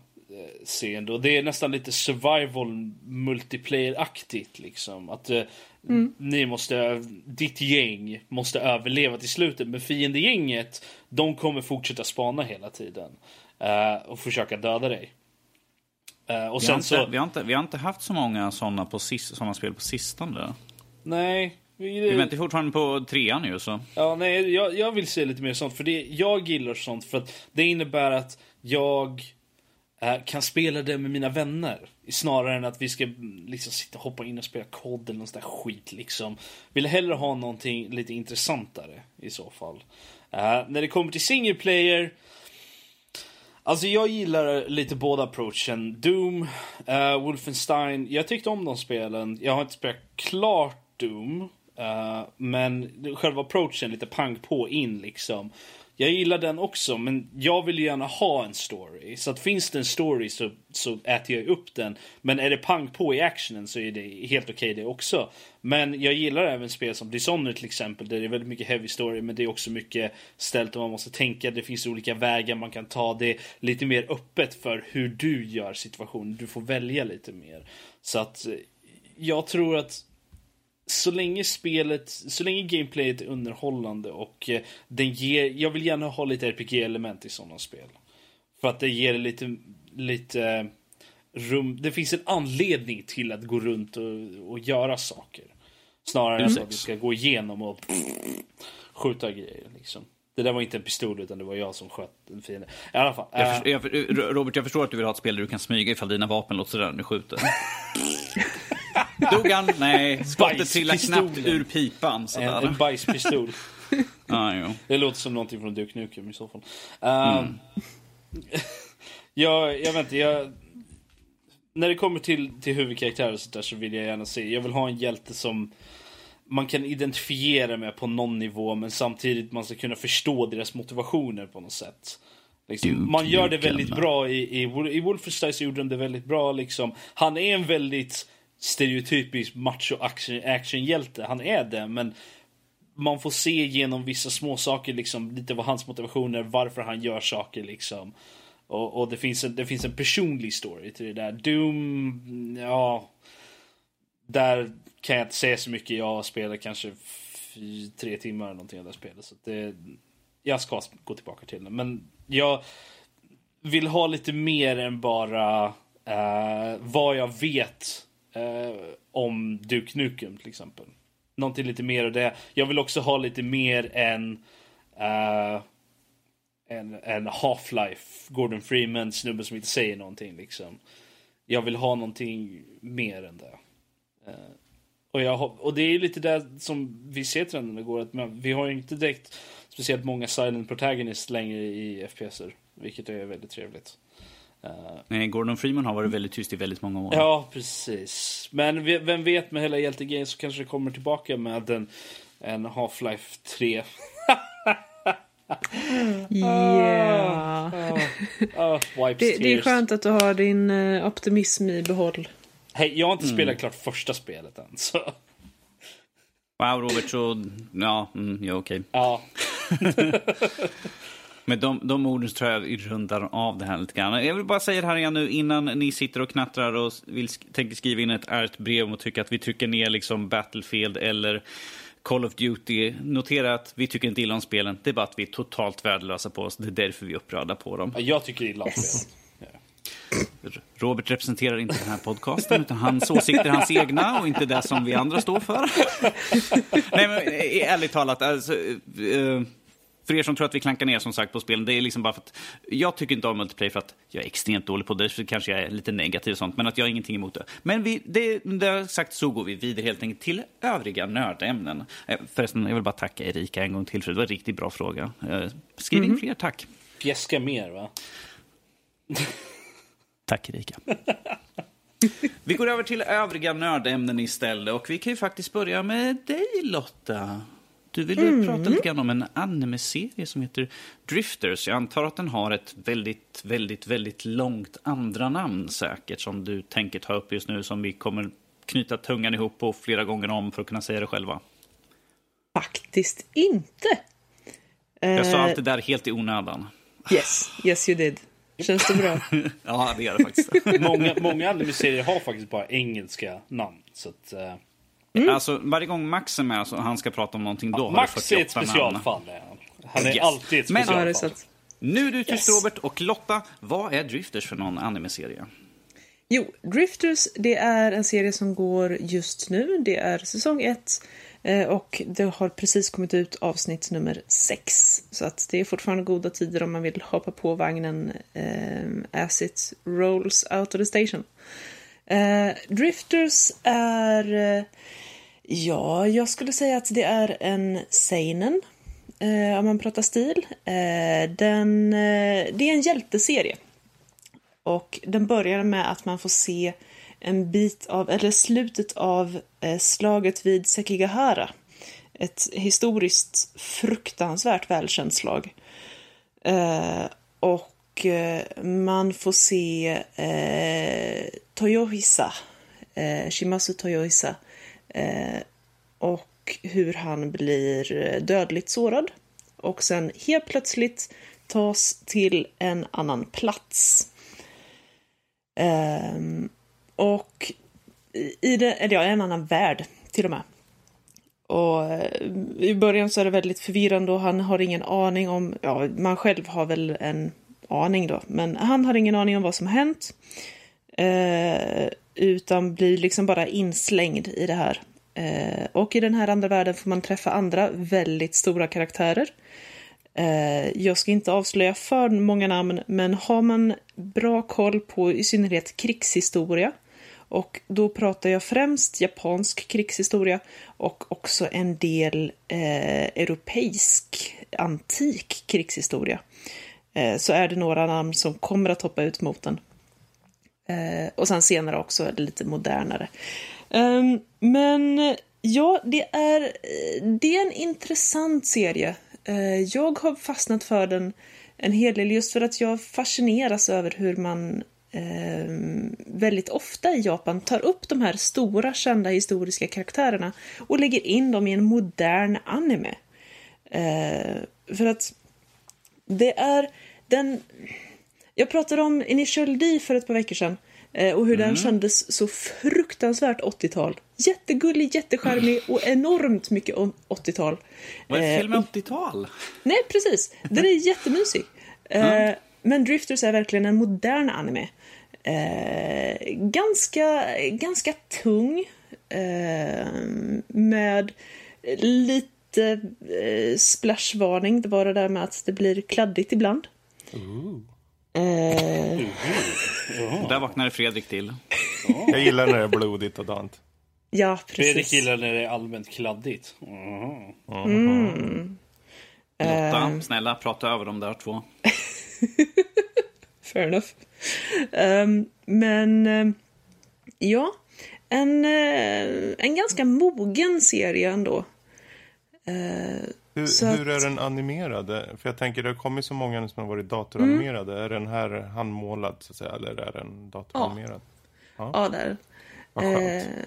se ändå. Det är nästan lite survival multiplayer-aktigt liksom. Att eh, ni måste, ditt gäng måste överleva till slutet. Men fiendegänget, de kommer fortsätta spana hela tiden. eh, och försöka döda dig. Eh, och Vi, har sen inte, så... vi, har inte, vi har inte haft så många sådana, såna spel på sistone. Nej. Vi väntar fortfarande på trean ju. Så. Ja, nej, jag, jag vill se lite mer sånt. För det, jag gillar sånt för att det innebär att jag eh, kan spela det med mina vänner. Snarare än att vi ska liksom sitta och hoppa in och spela kod eller någon sån där skit liksom. Vill hellre ha någonting lite intressantare i så fall. Eh, när det kommer till single player. Alltså jag gillar lite båda approachen. Doom, uh, Wolfenstein. Jag tyckte om de spelen. Jag har inte spelat klart Doom. Uh, men själva approachen, lite pang på in liksom. Jag gillar den också, men jag vill ju gärna ha en story. Så att finns det en story så, så äter jag upp den. Men är det pang på i actionen så är det helt okej det också. Men jag gillar även spel som Dishonored till exempel, där det är väldigt mycket heavy story, men det är också mycket ställt och man måste tänka. Det finns olika vägar man kan ta. Det är lite mer öppet för hur du gör situationen. Du får välja lite mer. Så att eh, jag tror att så länge spelet, så länge gameplayet är underhållande och eh, den ger, jag vill gärna ha lite RPG-element i sådana spel. För att det ger lite, lite rum. Det finns en anledning till att gå runt och, och göra saker. Snarare än att vi ska gå igenom och skjuta grejer. Liksom. Det där var inte en pistol utan det var jag som sköt en fiende. I alla fall. Jag eh, för, jag, för- Robert, jag förstår att du vill ha ett spel där du kan smyga ifall dina vapen låter sådär när du skjuter. Dog han? Nej, skottet trillar knappt ur pipan. en, Sådär. en bajspistol. Ja, jo. Det låter som någonting från Duke Nukem i så fall. Um, jag, jag vet inte, jag... När det kommer till, till huvudkaraktärer och sånt där så vill jag gärna se, jag vill ha en hjälte som man kan identifiera med på någon nivå men samtidigt man ska kunna förstå deras motivationer på något sätt. Liksom, Duke man gör det väldigt bra i, i, i Wolfenstein så gjorde de det väldigt bra liksom. Han är en väldigt stereotypisk macho action, actionhjälte, han är det men man får se genom vissa små saker liksom lite vad hans motivation är, varför han gör saker liksom. Och, och det, finns en, det finns en personlig story till det där. Doom, ja. Där kan jag inte säga så mycket. Jag spelar kanske tre timmar eller någonting av det spelet. Så det, jag ska gå tillbaka till det. Men jag vill ha lite mer än bara uh, vad jag vet eh, om Duke Nukem till exempel. Någonting lite mer av det. Jag vill också ha lite mer än eh, en, en Half-Life, Gordon Freeman, snubben som inte säger någonting liksom. Jag vill ha någonting mer än det. Eh, och, jag, och det är lite där som vi ser trenden går att vi har ju inte direkt speciellt många silent protagonists längre i FPSer. Vilket är väldigt trevligt. Eh, Nej, Gordon Freeman har varit väldigt tyst i väldigt många år. Ja, precis. Men vem vet med hela hjältegrejen så kanske det kommer tillbaka med en, en Half-Life 3. Yeah. Ah, wipes Det, det är skönt att du har din eh, optimism i behåll. Hej, jag har inte spelat klart första spelet än. Så. Wow, Robert, så... Ja, mm, ja okej. Ja, Med de, de orden så tror jag rundar av det här lite grann. Jag vill bara säga det här igen nu innan ni sitter och knattrar och vill, tänker skriva in ett ärligt brev och tycker att vi trycker ner liksom Battlefield eller Call of Duty. Notera att vi tycker inte illa om spelen. Det är bara att vi är totalt värdelösa på oss. Det är därför vi är upprörda på dem. jag tycker illa om Yes. spelet. Robert representerar inte den här podcasten, utan hans åsikter är hans egna och inte det som vi andra står för. Nej, men eh, ärligt talat, alltså, eh, för er som tror att vi klankar ner som sagt på spelen, det är liksom bara för att jag tycker inte om multiplayer för att jag är extremt dålig på det, så kanske jag är lite negativ och sånt, men att jag har ingenting emot det. Men vi, det, det sagt så går vi vidare helt enkelt till övriga nördämnen. Eh, Förresten, jag vill bara tacka Erika en gång till för det var en riktigt bra fråga. Eh, Skriv in fler, tack. Fjäska mer va? Tack Erika. Vi går över till övriga nördämnen istället och vi kan ju faktiskt börja med dig Lotta. Du ville Mm. prata lite grann om en anime-serie som heter Drifters. Jag antar att den har ett väldigt, väldigt, väldigt långt andra namn säkert som du tänker ta upp just nu som vi kommer knyta tungan ihop på flera gånger om för att kunna säga det själva. Faktiskt inte. Jag sa Eh, allt det där helt i onödan. Yes, yes you did. Känns det bra? Ja, det gör det faktiskt. Många, många anime-serier har faktiskt bara engelska namn. Så att, eh, Alltså, varje gång Max är med så han ska prata om någonting, då har Max det är ett 48 specialfall. Han. han är Yes. alltid ett Men- Ja, specialfall. Nu är du tyst Yes. Robert och Lotta, vad är Drifters för någon anime-serie? Jo, Drifters, det är en serie som går just nu. Det är säsong 1 och det har precis kommit ut avsnitt nummer 6. Så att det är fortfarande goda tider om man vill hoppa på vagnen eh, as it rolls out of the station. Eh, Drifters är, eh, ja, jag skulle säga att det är en seinen. Eh, om man pratar stil. Eh, den, eh, det är en hjälteserie. Och den börjar med att man får se en bit av, eller slutet av eh, slaget vid Sekigahara. Ett historiskt fruktansvärt välkänt slag. Eh, och eh, man får se eh, Toyohisa, eh, Shimasu Toyohisa. Eh, och hur han blir dödligt sårad. Och sen helt plötsligt tas till en annan plats. Eh, och i det, eller ja, en annan värld till och med. Och eh, i början så är det väldigt förvirrande och han har ingen aning om, ja, man själv har väl en aning då, men han har ingen aning om vad som har hänt. Eh, utan blir liksom bara inslängd i det här. Eh, och i den här andra världen får man träffa andra väldigt stora karaktärer. Eh, jag ska inte avslöja för många namn, men har man bra koll på i synnerhet krigshistoria och då pratar jag främst japansk krigshistoria och också en del eh, europeisk antik krigshistoria. Eh, så är det några namn som kommer att hoppa ut mot den. Eh, och sen senare också är det lite modernare. Ehm, men ja, det är, det är en intressant serie. Eh, jag har fastnat för den en hel del just för att jag fascineras över hur man Eh, väldigt ofta i Japan tar upp de här stora kända historiska karaktärerna och lägger in dem i en modern anime. Eh, för att det är den... Jag pratade om Initial D för ett par veckor sedan eh, och hur den kändes så fruktansvärt 80-tal. Jättegullig, jättecharmig och enormt mycket om 80-tal. Vad är Eh, film med 80-tal? Nej, precis. Den är jättemysig. Eh, men Drifters är verkligen en modern anime. Ganska, ganska tung. Med lite eh, splashvarning. Det var det där med att det blir kladdigt ibland. Eh, Där vaknade Fredrik till. Jag gillar när det är blodigt och dant. ja, Fredrik precis. gillar när det är allmänt kladdigt. Mhm. Lotta, snälla prata över de där två. Fair enough. Ehm, men ehm, ja, en, eh, en ganska mogen serie ändå. Hur, Så hur att- är den animerad? För jag tänker det har kommit så många som har varit datoranimerade. Mm. Är den här handmålad så att säga eller är den datoranimerad? ja, där. Vad skönt. Eh,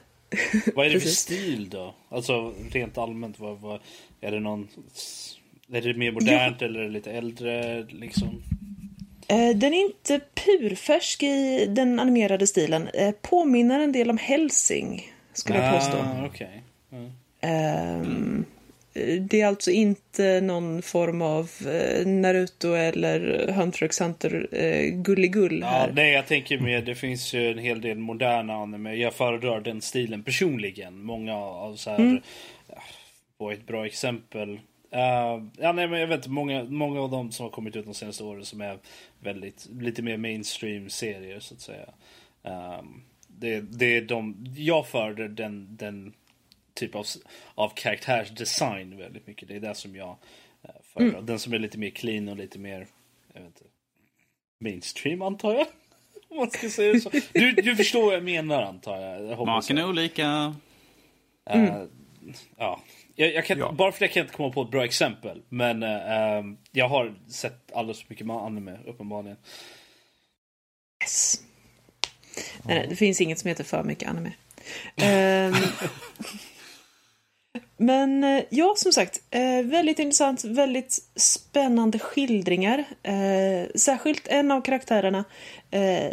Vad är det för stil då? Alltså rent allmänt, vad, vad, är det någon... Är det mer modernt eller är det lite äldre liksom? eh, den är inte purfärsk i den animerade stilen. Eh, påminner en del om Helsing, skulle jag påstå. Ah, okej. Mm. Ehm, Det är alltså inte någon form av eh, Naruto eller Hunter x Hunter eh, gulligull Ja, här. nej, jag tänker mer, det finns ju en hel del moderna anime. Jag föredrar den stilen personligen. Många av så här, Mm. ja, på ett bra exempel. Uh, ja, nej, men jag vet många, många av dem som har kommit ut de senaste åren som är väldigt, lite mer mainstream serier så att säga. Um, det, det är de, jag föredrar den, den typ av, av karaktärsdesign väldigt mycket. Det är det som jag uh, föredrar. Den som är lite mer clean och lite mer, jag vet inte, mainstream antar jag. Om man ska säga så. Du, du förstår vad jag menar antar jag. jag Smaken är olika. Eh, ja. Jag, jag kan, Ja. Bara för det kan jag inte komma på ett bra exempel. Men eh, ehm, jag har sett alldeles för mycket anime uppenbarligen. Yes. Nej, nej, det finns inget som heter för mycket anime. Ehm, men eh, ja, som sagt, eh, väldigt intressant, väldigt spännande skildringar. Eh, särskilt en av karaktärerna,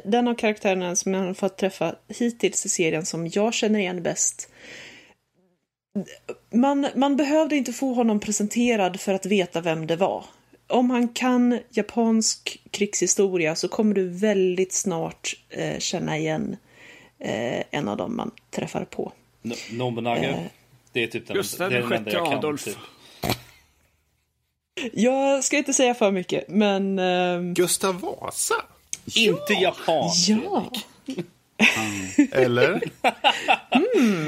den av karaktärerna som jag har fått träffa hittills i serien som jag känner igen bäst. Man, man behövde inte få honom presenterad för att veta vem det var. Om han kan japansk krigshistoria så kommer du väldigt snart känna igen en av dem man träffar på. No, Nobunaga. Det är typ den, Gustav det är den enda jag kan. Adolf. Typ. Jag ska inte säga för mycket, men... ehm, Gustav Vasa? Inte japan. ja! Eller?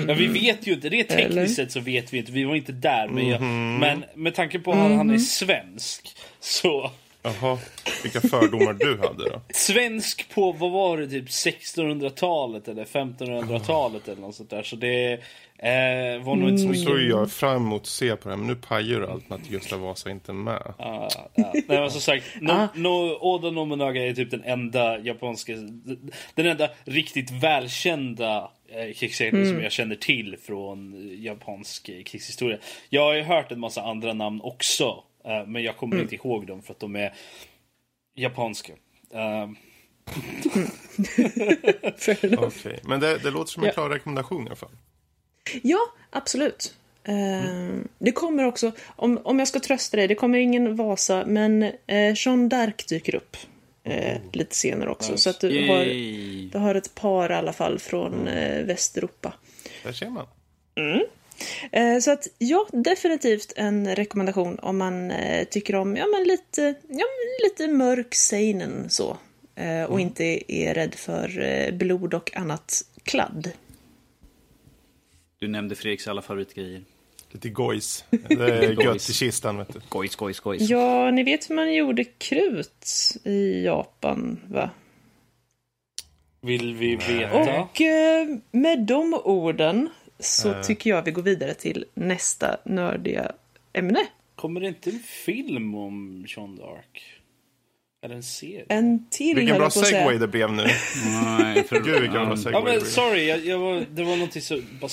Ja, vi vet ju inte. Det är tekniskt Eller? sett så vet vi inte. Vi var inte där. Men, jag, Mhm. men med tanke på att han är svensk. Så Jaha, vilka fördomar du hade då? svensk på, vad var det, typ 1600-talet eller 1500-talet eller något sånt där. Så det eh, var nog inte så Nu mycket. såg jag fram emot att se på det här, men nu pajar du allt med att Gustav Vasa inte är med. Ja, ja. Nej men som sagt, no, no, Oda Nobunaga är typ den enda japanska, den enda riktigt välkända eh, krigsherren som jag känner till från japansk eh, krigshistoria. Jag har ju hört en massa andra namn också, eh, men jag kommer inte ihåg dem för att de är japanska. Eh, enough. Okej, men det, det låter som en klar rekommendation i alla fall. Ja, absolut. Ehm, Det kommer också, om, om jag ska trösta dig, det kommer ingen Vasa, men eh, Jean d'Arc dyker upp. eh, lite senare också. Så att du har, du har ett par i alla fall från eh, Västeuropa. Där ser man. Eh, Så att ja, definitivt en rekommendation om man eh, tycker om ja, men lite, ja, men lite mörk seinen så. Eh, Och inte är rädd för blod och annat kladd. Du nämnde Fredriks alla favoritgrejer. Lite gojs. Det är gött i kistan, vet du. Gojs, gojs, gojs. Ja, ni vet hur man gjorde krut i Japan, va? Vill vi veta? Och eh, med de orden så tycker jag vi går vidare till nästa nördiga ämne. Kommer det inte en film om Sean Dark? Eller en serie? En till Vilken bra segway det blev nu. Nej, för... Gud, vilken bra segway Ja men sorry, jag, jag var, det var någonting som bara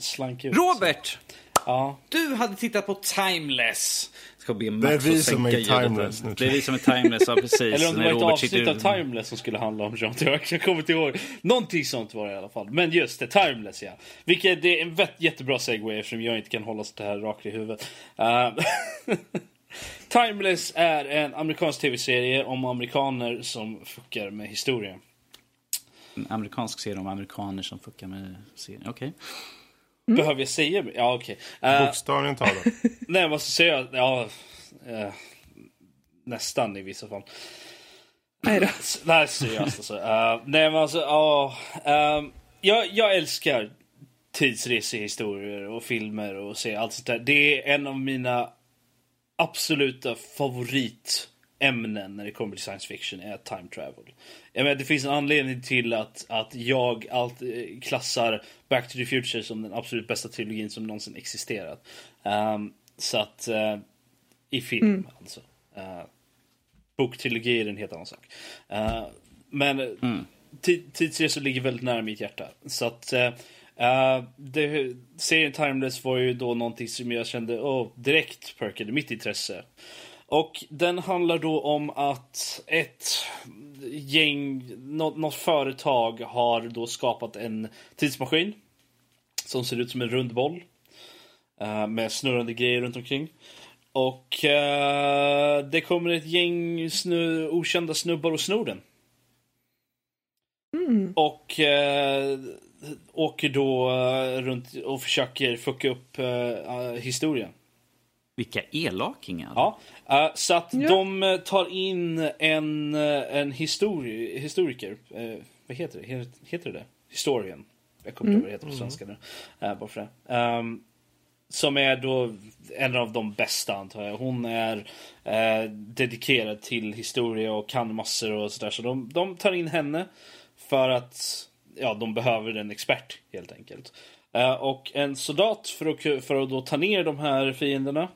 slank ut. Robert! Ja. Du hade tittat på Timeless. Ska be Det är Max vi att som är. Timeless nu, Det är vi som är Timeless, ja precis. Eller om det var ett Robert avsnitt av Timeless som skulle handla om Jean Dark. Jag kommer inte ihåg. Någonting sånt var det i alla fall. Men just det, Timeless ja. Vilket det är en jättebra segway eftersom jag inte kan hålla sånt här rakt i huvudet. Uh, Timeless är en amerikansk tv-serie om amerikaner som fuckar med historia. En amerikansk serie om amerikaner som fuckar med serien. Okej. Behöver jag säga? Ja okej. Eh, Bokstavligen talat. Nej, vad ska jag säga? Ja, eh, nästan i vissa fall. Nej då. Nej, seriöst alltså. Uh, nej, men alltså, ja. ehm, jag, jag älskar tidsresehistorier och filmer och se allt sånt där. Det är en av mina absoluta favoritämnen när det kommer till science fiction är time travel. Jag menar, det finns en anledning till att, att jag alltid klassar Back to the Future som den absolut bästa trilogin som någonsin existerat. Ehm, så att, eh, i film alltså. Uh, boktrilogi är en helt annan sak. Eh, men mm. tidsresor ligger väldigt nära mitt hjärta. Så att eh, eh, det, serien Timeless var ju då någonting som jag kände oh, direkt perkade mitt intresse. Och den handlar då om att ett gäng, något, något företag har då skapat en tidsmaskin. Som ser ut som en rund boll. eh, med snurrande grejer runt omkring. Och eh, det kommer ett gäng snu, okända snubbar och snor den. Och eh, åker då eh, runt och försöker fucka upp eh, historien. Vilka elakingar. Ja, eh, så att Ja. de eh, tar in en, eh, en histori historiker. Eh, vad heter det? Heter- Heter det det? Historien. Jag kommer inte ihåg vad det heter på svenska nu. Eh, bara för det. Ehm, som är då en av de bästa antar jag. Hon är eh, dedikerad till historia och kan massor och sådär. Så de, de tar in henne för att ja, de behöver en expert helt enkelt. Eh, och en soldat för att, för att då ta ner de här fienderna.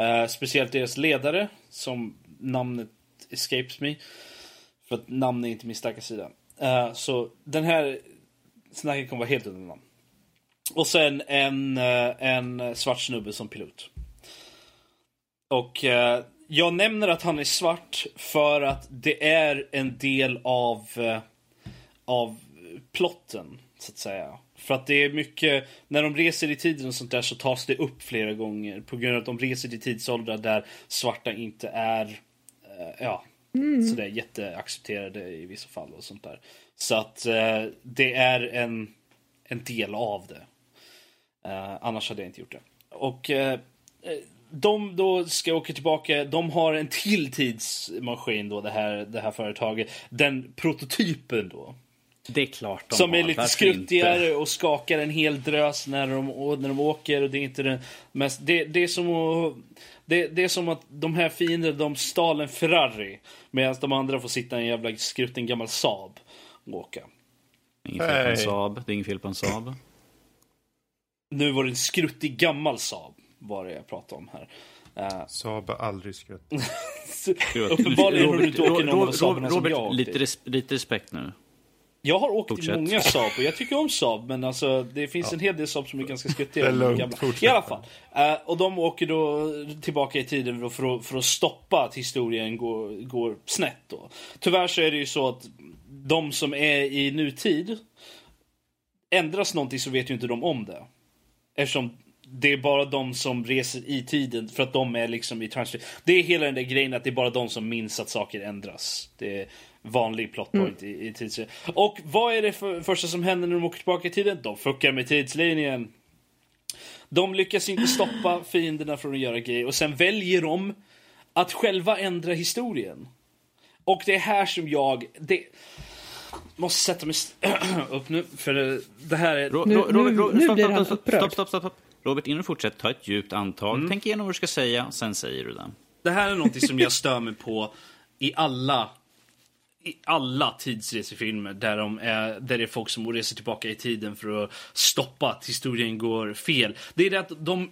Eh, speciellt deras ledare som namnet escapes me. För att namn är inte min starka sida. Uh, så den här snacken kommer vara helt under namn. Och sen en, uh, en svart snubbe som pilot. Och jag nämner att han är svart för att det är en del av, av plotten, så att säga. För att det är mycket, när de reser i tiden och sånt där så tas det upp flera gånger på grund av att de reser till tidsåldrar där svarta inte är, eh, ja, sådär jätteaccepterade i vissa fall och sånt där. Så att eh, det är en, en del av det. Eh, annars hade jag inte gjort det. Och eh, eh, de då ska åka tillbaka. De har en till tidsmaskin då, det här, det här företaget. Den prototypen då. Det är klart de Som har. är lite Varför skruttigare inte? och skakar en hel drös när de, när de åker. Och det är inte den mest... Det, det, är som att, det, det är som att de här fienderna de stal en Ferrari. Medan de andra får sitta i en jävla skrutten gammal Saab och åka. Inget fel på en. Saab. Det är inget fel på en Saab. Nu var det en skruttig gammal Saab. Var det jag pratade om här. Eh, Saab har aldrig skrutt. Uppenbarligen har du inte åkt någon av Robert, Saabarna som jag åkte lite, res, lite respekt nu. Jag har åkt i Fortsätt. många Saab och jag tycker om Saab men alltså det finns en hel del Saab som är ganska skruttiga. Det är lugnt. I alla fall. Eh, och de åker då tillbaka i tiden för, att, för att stoppa att historien går, går snett då. Tyvärr så är det ju så att de som är i nutid ändras någonting så vet ju inte de om det. Eftersom det är bara de som reser i tiden för att de är liksom i transfer. Det är hela den där grejen att det är bara de som minns att saker ändras. Det vanlig plot point i, i tidslinjen. Och vad är det för, första som händer när de åker tillbaka i tiden? De fuckar med tidslinjen. De lyckas inte stoppa fienderna från att göra grejer och sen väljer de att själva ändra historien. Och det är här som jag... Det, måste sätta mig upp nu, för det, här är... Ro, Nu- nu- Ro, nu stopp, blir stopp, han stopp, upprörd. stopp, stopp, stopp, stopp. Robert, innan du fortsätter, ta ett djupt andtag. Mm. Tänk igenom vad du ska säga, sen säger du det. Det här är något som jag stör mig på i alla i alla tidsresefilmer där, de är, där det är folk som reser tillbaka i tiden för att stoppa att historien går fel. Det är det att de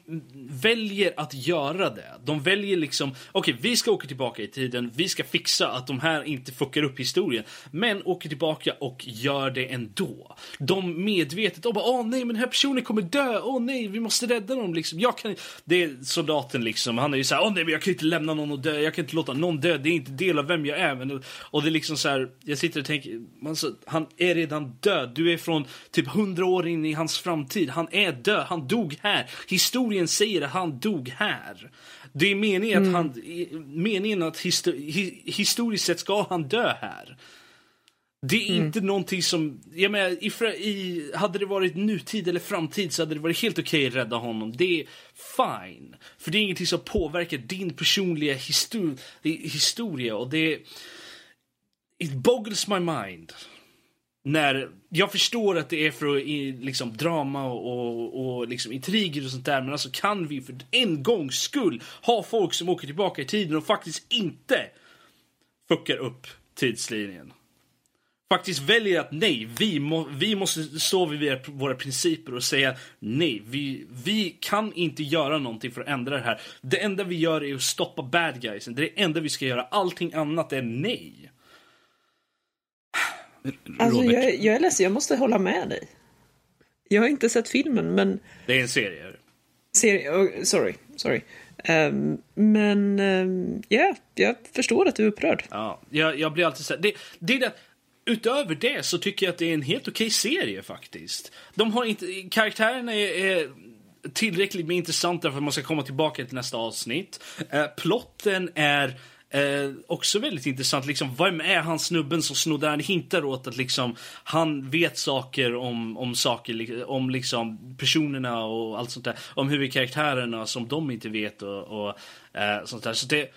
väljer att göra det. De väljer liksom, okej vi ska åka tillbaka i tiden, vi ska fixa att de här inte fuckar upp historien. Men åker tillbaka och gör det ändå. De medvetet, de bara åh nej men den här personen kommer dö, åh nej vi måste rädda dem liksom. Jag kan, det är soldaten liksom, han är ju såhär, åh nej men jag kan inte lämna någon att dö, jag kan inte låta någon dö, det är inte del av vem jag är. Men, och det är liksom så här, jag sitter och tänker, man, så, han är redan död, du är från typ hundra år in i hans framtid, han är död, han dog här. Historien säger att han dog här. Det är meningen att han, meningen att histo, hi, historiskt sett ska han dö här. Det är inte någonting som... Jag menar, i, i, hade det varit nutid eller framtid så hade det varit helt okej att rädda honom. Det är fine. För det är ingenting som påverkar din personliga histor- historia. Och det... It boggles my mind. När, jag förstår att det är för i, liksom, drama och, och, och liksom, intriger och sånt där. Men alltså kan vi för en gångs skull ha folk som åker tillbaka i tiden och faktiskt inte fuckar upp tidslinjen faktiskt väljer att nej, vi, må, vi måste stå vid våra principer och säga nej, vi, vi kan inte göra någonting för att ändra det här. Det enda vi gör är att stoppa bad guysen, Det är det enda vi ska göra. Allting annat är nej. Alltså, Robert. jag, är- jag är ledsen, jag måste hålla med dig. Jag har inte sett filmen, men... Det är en serie. Serie, oh, sorry, sorry. Ehm, men, ehm, ja, jag förstår att du är upprörd. Ja, jag, jag blir alltid så här, det, det är det, Utöver det så tycker jag att det är en helt okej serie faktiskt. De har inte, karaktärerna är, är tillräckligt med intressanta för att man ska komma tillbaka till nästa avsnitt. Eh, plotten är eh, också väldigt intressant. Liksom, vem är han snubben som snodde? Han hintar åt att liksom, han vet saker om, om saker, om liksom personerna och allt sånt där. Om huvudkaraktärerna som de inte vet och, och eh, sånt där. Så det,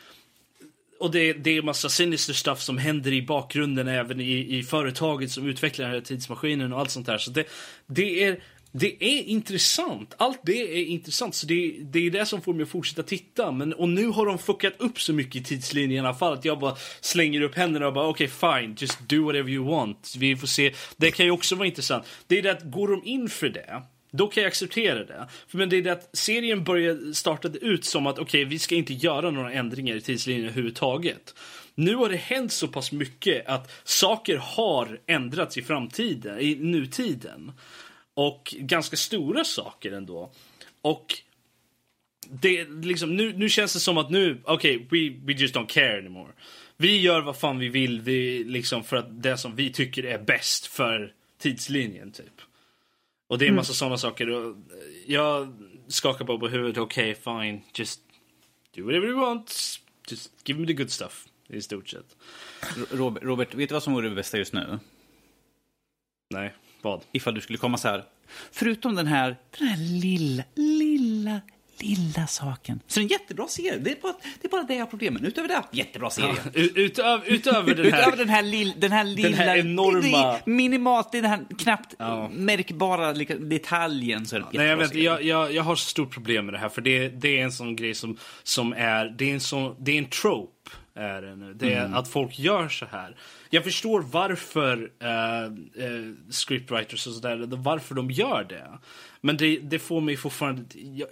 och det, det är massa sinister stuff som händer i bakgrunden även i, i företaget som utvecklar den här tidsmaskinen och allt sånt där. Så det, det är det är intressant. Allt det är intressant. Så det, det är det som får mig att fortsätta titta. Men, och nu har de fuckat upp så mycket i tidslinjen i alla fall att jag bara slänger upp händerna och bara okej fine, just do whatever you want. Vi får se. Det kan ju också vara intressant. Det är det att går de in för det då kan jag acceptera det. Men det är det att serien började, startade ut som att okej, vi ska inte göra några ändringar i tidslinjen överhuvudtaget. Nu har det hänt så pass mycket att saker har ändrats i framtiden, i nutiden. Och ganska stora saker ändå. Och det, liksom, nu, nu känns det som att nu, okej, we, we just don't care anymore. Vi gör vad fan vi vill vi, liksom, för att det som vi tycker är bäst för tidslinjen, typ. Och det är en massa sådana saker. Och jag skakar bara på huvudet. Okej, fine. Just do whatever you want. Just give me the good stuff. I stort sett. Robert, Robert, vet du vad som vore det bästa just nu? Nej, vad? Ifall du skulle komma så här. Förutom den här, den här lilla, lilla, lilla saken. Så det är en jättebra serie. Det är bara det, är bara det jag har problem med. Utöver det, jättebra serie. U- Utöver, utöver den här... Utöver den här, lill, den här lilla... här enorma- Minimalt, den här knappt Ja. märkbara detaljen. Så är det en Nej, jag, vet, jag, jag, jag har så stort problem med det här. För det, det är en sån grej som, som är... Det är en, sån, det är en trope. Är det, nu. det är att folk gör så här. Jag förstår varför eh, eh, scriptwriters och sådär, varför de gör det. Men det, det får mig fortfarande... Jag,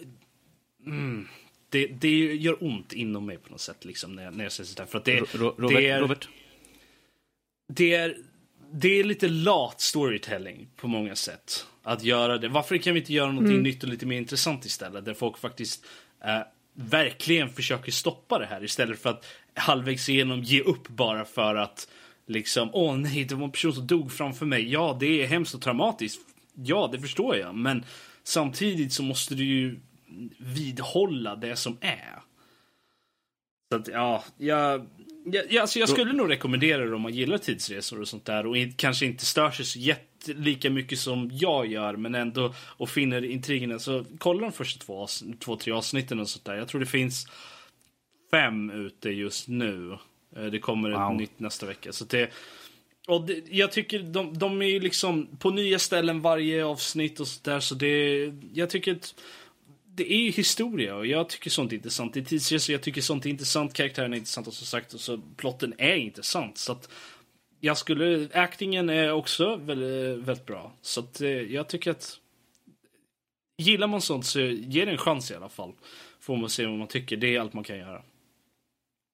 mm, det, det gör ont inom mig på något sätt liksom, när, jag, när jag ser sådär. För att det, Ro- Ro- Robert, det är, Robert, det är, det är lite lat storytelling på många sätt. Att göra det. Varför kan vi inte göra någonting nytt och lite mer intressant istället? Där folk faktiskt eh, verkligen försöker stoppa det här istället för att halvvägs igenom ge upp bara för att liksom, åh nej, det var en person som dog framför mig. Ja, det är hemskt och traumatiskt. Ja, det förstår jag. Men samtidigt så måste du ju vidhålla det som är. Så att, ja, jag, jag, jag, alltså jag skulle nog rekommendera det om man gillar tidsresor och sånt där och in, kanske inte stör sig så jätte, lika mycket som jag gör men ändå och finner intrigerna. Så kolla de första två, två tre avsnitten och sånt där. Jag tror det finns fem ute just nu. Eh, Det kommer Wow. ett nytt nästa vecka. Så det, och det, jag tycker de, de är liksom på nya ställen varje avsnitt och sådär. Så det, jag tycker att det är ju historia och jag tycker sånt är intressant. Det är tidsresor, jag tycker sånt är intressant. Karaktärerna är intressanta som sagt och så plotten är intressant. Så att jag skulle, actingen är också väldigt, väldigt bra. Så att eh, jag tycker att gillar man sånt så ge det en chans i alla fall. Får man se vad man tycker. Det är allt man kan göra.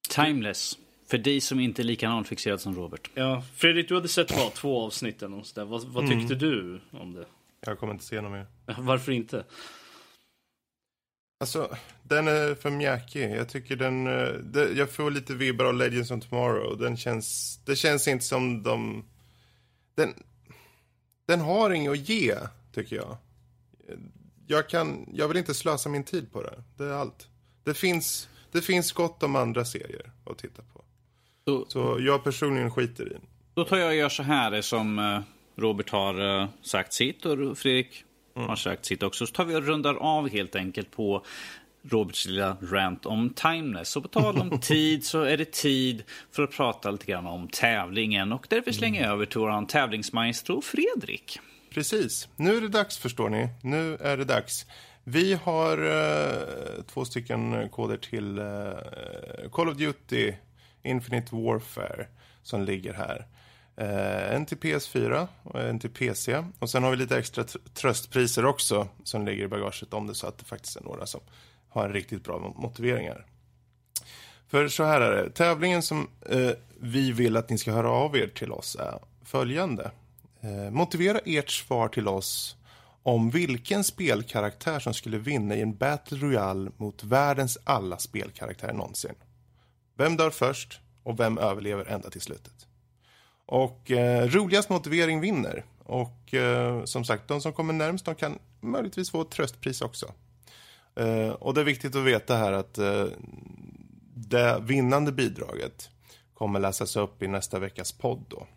Timeless. För dig som inte är lika analfixerad som Robert. Ja, Fredrik, du hade sett vad? Två avsnitt eller något sådär. Vad, vad tyckte du om det? Jag kommer inte se något mer. Varför inte? Alltså, den är för mjäkig. Jag tycker den... eh, Det, jag får lite vibbar av Legends of Tomorrow. Den känns... Det känns inte som de... Den... Den har inget att ge, tycker jag. Jag kan... Jag vill inte slösa min tid på det. Det är allt. Det finns... Det finns gott om andra serier att titta på. Så, Så jag personligen skiter i den. då tar jag och gör så här som eh, Robert har eh, sagt sitt och Fredrik har sagt sitt också. Så tar vi och rundar av helt enkelt på Roberts lilla rant om timeless. Så på tal om tid så är det tid för att prata lite grann om tävlingen. Och därför slänger jag över till vår tävlingsmaestro Fredrik. Precis. Nu är det dags, förstår ni. Nu är det dags. Vi har eh, två stycken koder till eh, Call of Duty Infinite Warfare som ligger här. Eh, en till PS4 och en till PC. Och sen har vi lite extra tr- tröstpriser också som ligger i bagaget om det så att det faktiskt är några som har en riktigt bra motiveringar. För så här är det. Tävlingen som eh, vi vill att ni ska höra av er till oss är följande. Eh, motivera ert svar till oss om vilken spelkaraktär som skulle vinna i en Battle Royale mot världens alla spelkaraktärer någonsin. Vem dör först och vem överlever ända till slutet? Och eh, roligast motivering vinner. Och eh, som sagt, de som kommer närmst de kan möjligtvis få ett tröstpris också. Eh, och det är viktigt att veta här att eh, det vinnande bidraget kommer läsas upp i nästa veckas podd då.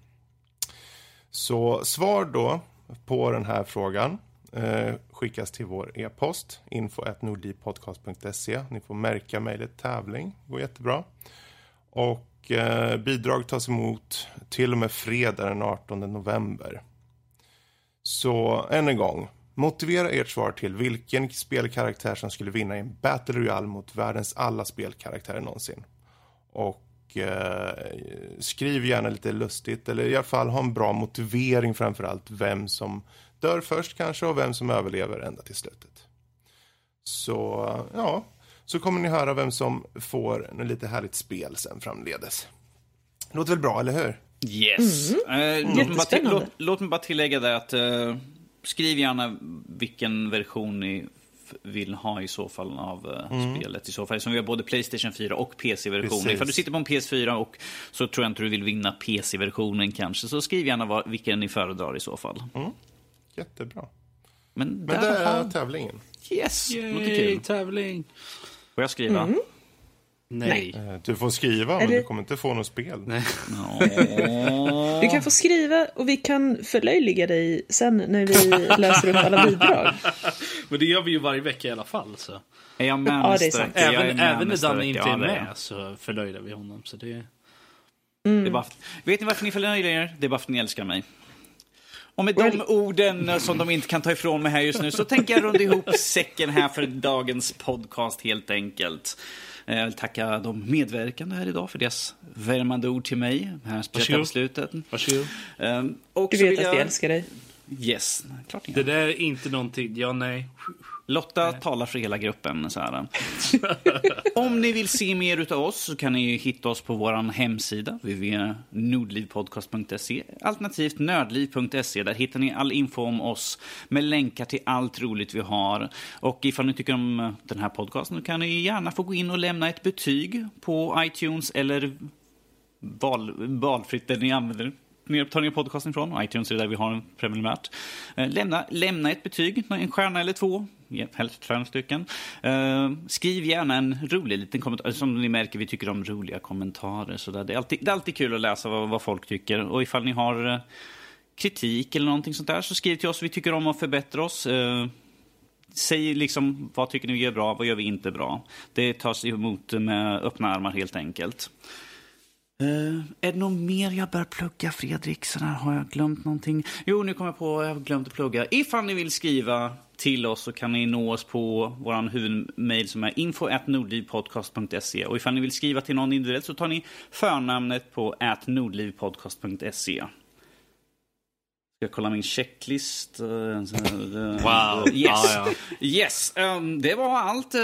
Så svar då på den här frågan eh, skickas till vår e-post info.nordlivpodcast.se. Ni får märka mejlet tävling, går jättebra. Och eh, bidrag tas emot till och med fredag den 18 november. Så än en gång, motivera ert svar till vilken spelkaraktär som skulle vinna i en Battle Royale mot världens alla spelkaraktärer någonsin. Och eh, skriv gärna lite lustigt, eller i alla fall ha en bra motivering framför allt. Vem som dör först kanske och vem som överlever ända till slutet. Så, ja, så kommer ni höra vem som får en lite härligt spel sen framledes. Låter väl bra, eller hur? Yes. Eh, låt, mig bara till, låt, låt mig bara tillägga där att eh, skriv gärna vilken version ni vill ha i så fall av eh, spelet. I så fall. Som vi har både Playstation 4 och PC-version. Precis. Ifall du sitter på en PS4 och så tror jag inte du vill vinna PC-versionen kanske. Så skriv gärna vad, vilken ni föredrar i så fall. Jättebra. Men, Men där det är tävlingen. Yes, låter Yay, kul. tävling! Får jag skriva? Nej. Eh, Du får skriva, men Eller- du kommer inte få något spel. Åh. Du kan få skriva och vi kan förlöjliga dig sen när vi läser upp alla bidrag. Men det gör vi ju varje vecka i alla fall. Så. Är jag Ja, det är sant. Jag är Även, med även när Danne inte är Ja, det med så förlöjligar vi honom. Så det... Det är bara, vet ni varför ni förnöjer er? Det är bara för att ni älskar mig. Och med de orden som de inte kan ta ifrån mig här just nu så tänker jag runda ihop säcken här för dagens podcast helt enkelt. Eh, Jag vill tacka de medverkande här idag för deras värmande ord till mig. Här på Varsågod. slutet. Varsågod. Um, och Du vet vill att jag... vi älskar dig. Yes, klart Det där är inte någonting, ja nej. Lotta talar för hela gruppen. Så här. Om ni vill se mer utav oss så kan ni hitta oss på vår hemsida www.nordlivpodcast.se alternativt nördliv.se. Där hittar ni all info om oss med länkar till allt roligt vi har. Och ifall ni tycker om den här podcasten så kan ni gärna få gå in och lämna ett betyg på iTunes eller val, valfritt där ni använder ner, tar ner podcasten ifrån. iTunes är där vi har den preliminärt. Eh, lämna, lämna ett betyg, en stjärna eller två. Helst fem stycken. Eh, skriv gärna en rolig liten kommentar. Alltså, som ni märker, vi tycker om roliga kommentarer. Så där. Det, är alltid, det är alltid kul att läsa vad, vad folk tycker. Och ifall ni har eh, kritik eller någonting sånt där så skriv till oss. Vi tycker om att förbättra oss. Eh, Säg liksom vad tycker ni vi gör bra, vad gör vi inte bra. Det tas emot med öppna armar helt enkelt. Uh, är det något mer jag bör plugga, Fredrik? Så där, har jag glömt någonting? Jo, nu kommer jag på jag har glömt att plugga. Ifall ni vill skriva till oss så kan ni nå oss på vår huvudmail som är info.nordlivpodcast.se. Och ifall ni vill skriva till någon individuellt så tar ni förnamnet på nordlivpodcast.se. Ska jag kolla min checklist? Wow. Yes. Ja, ja. yes. Um, det var allt.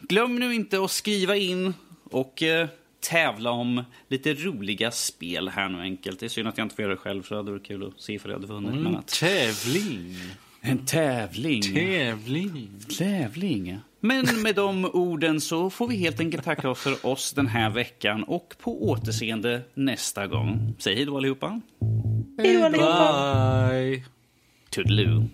Glöm nu inte att skriva in och uh, tävla om lite roliga spel här nu enkelt. Det är synd att jag inte får göra det själv för det hade varit kul att se ifall jag hade vunnit. Men Mm, att, tävling. en tävling. Tävling. Tävling. Men med de orden så får vi helt enkelt tacka för oss den här veckan och på återseende nästa gång. Säg hej då allihopa. Hej då allihopa! Bye. Toodaloo.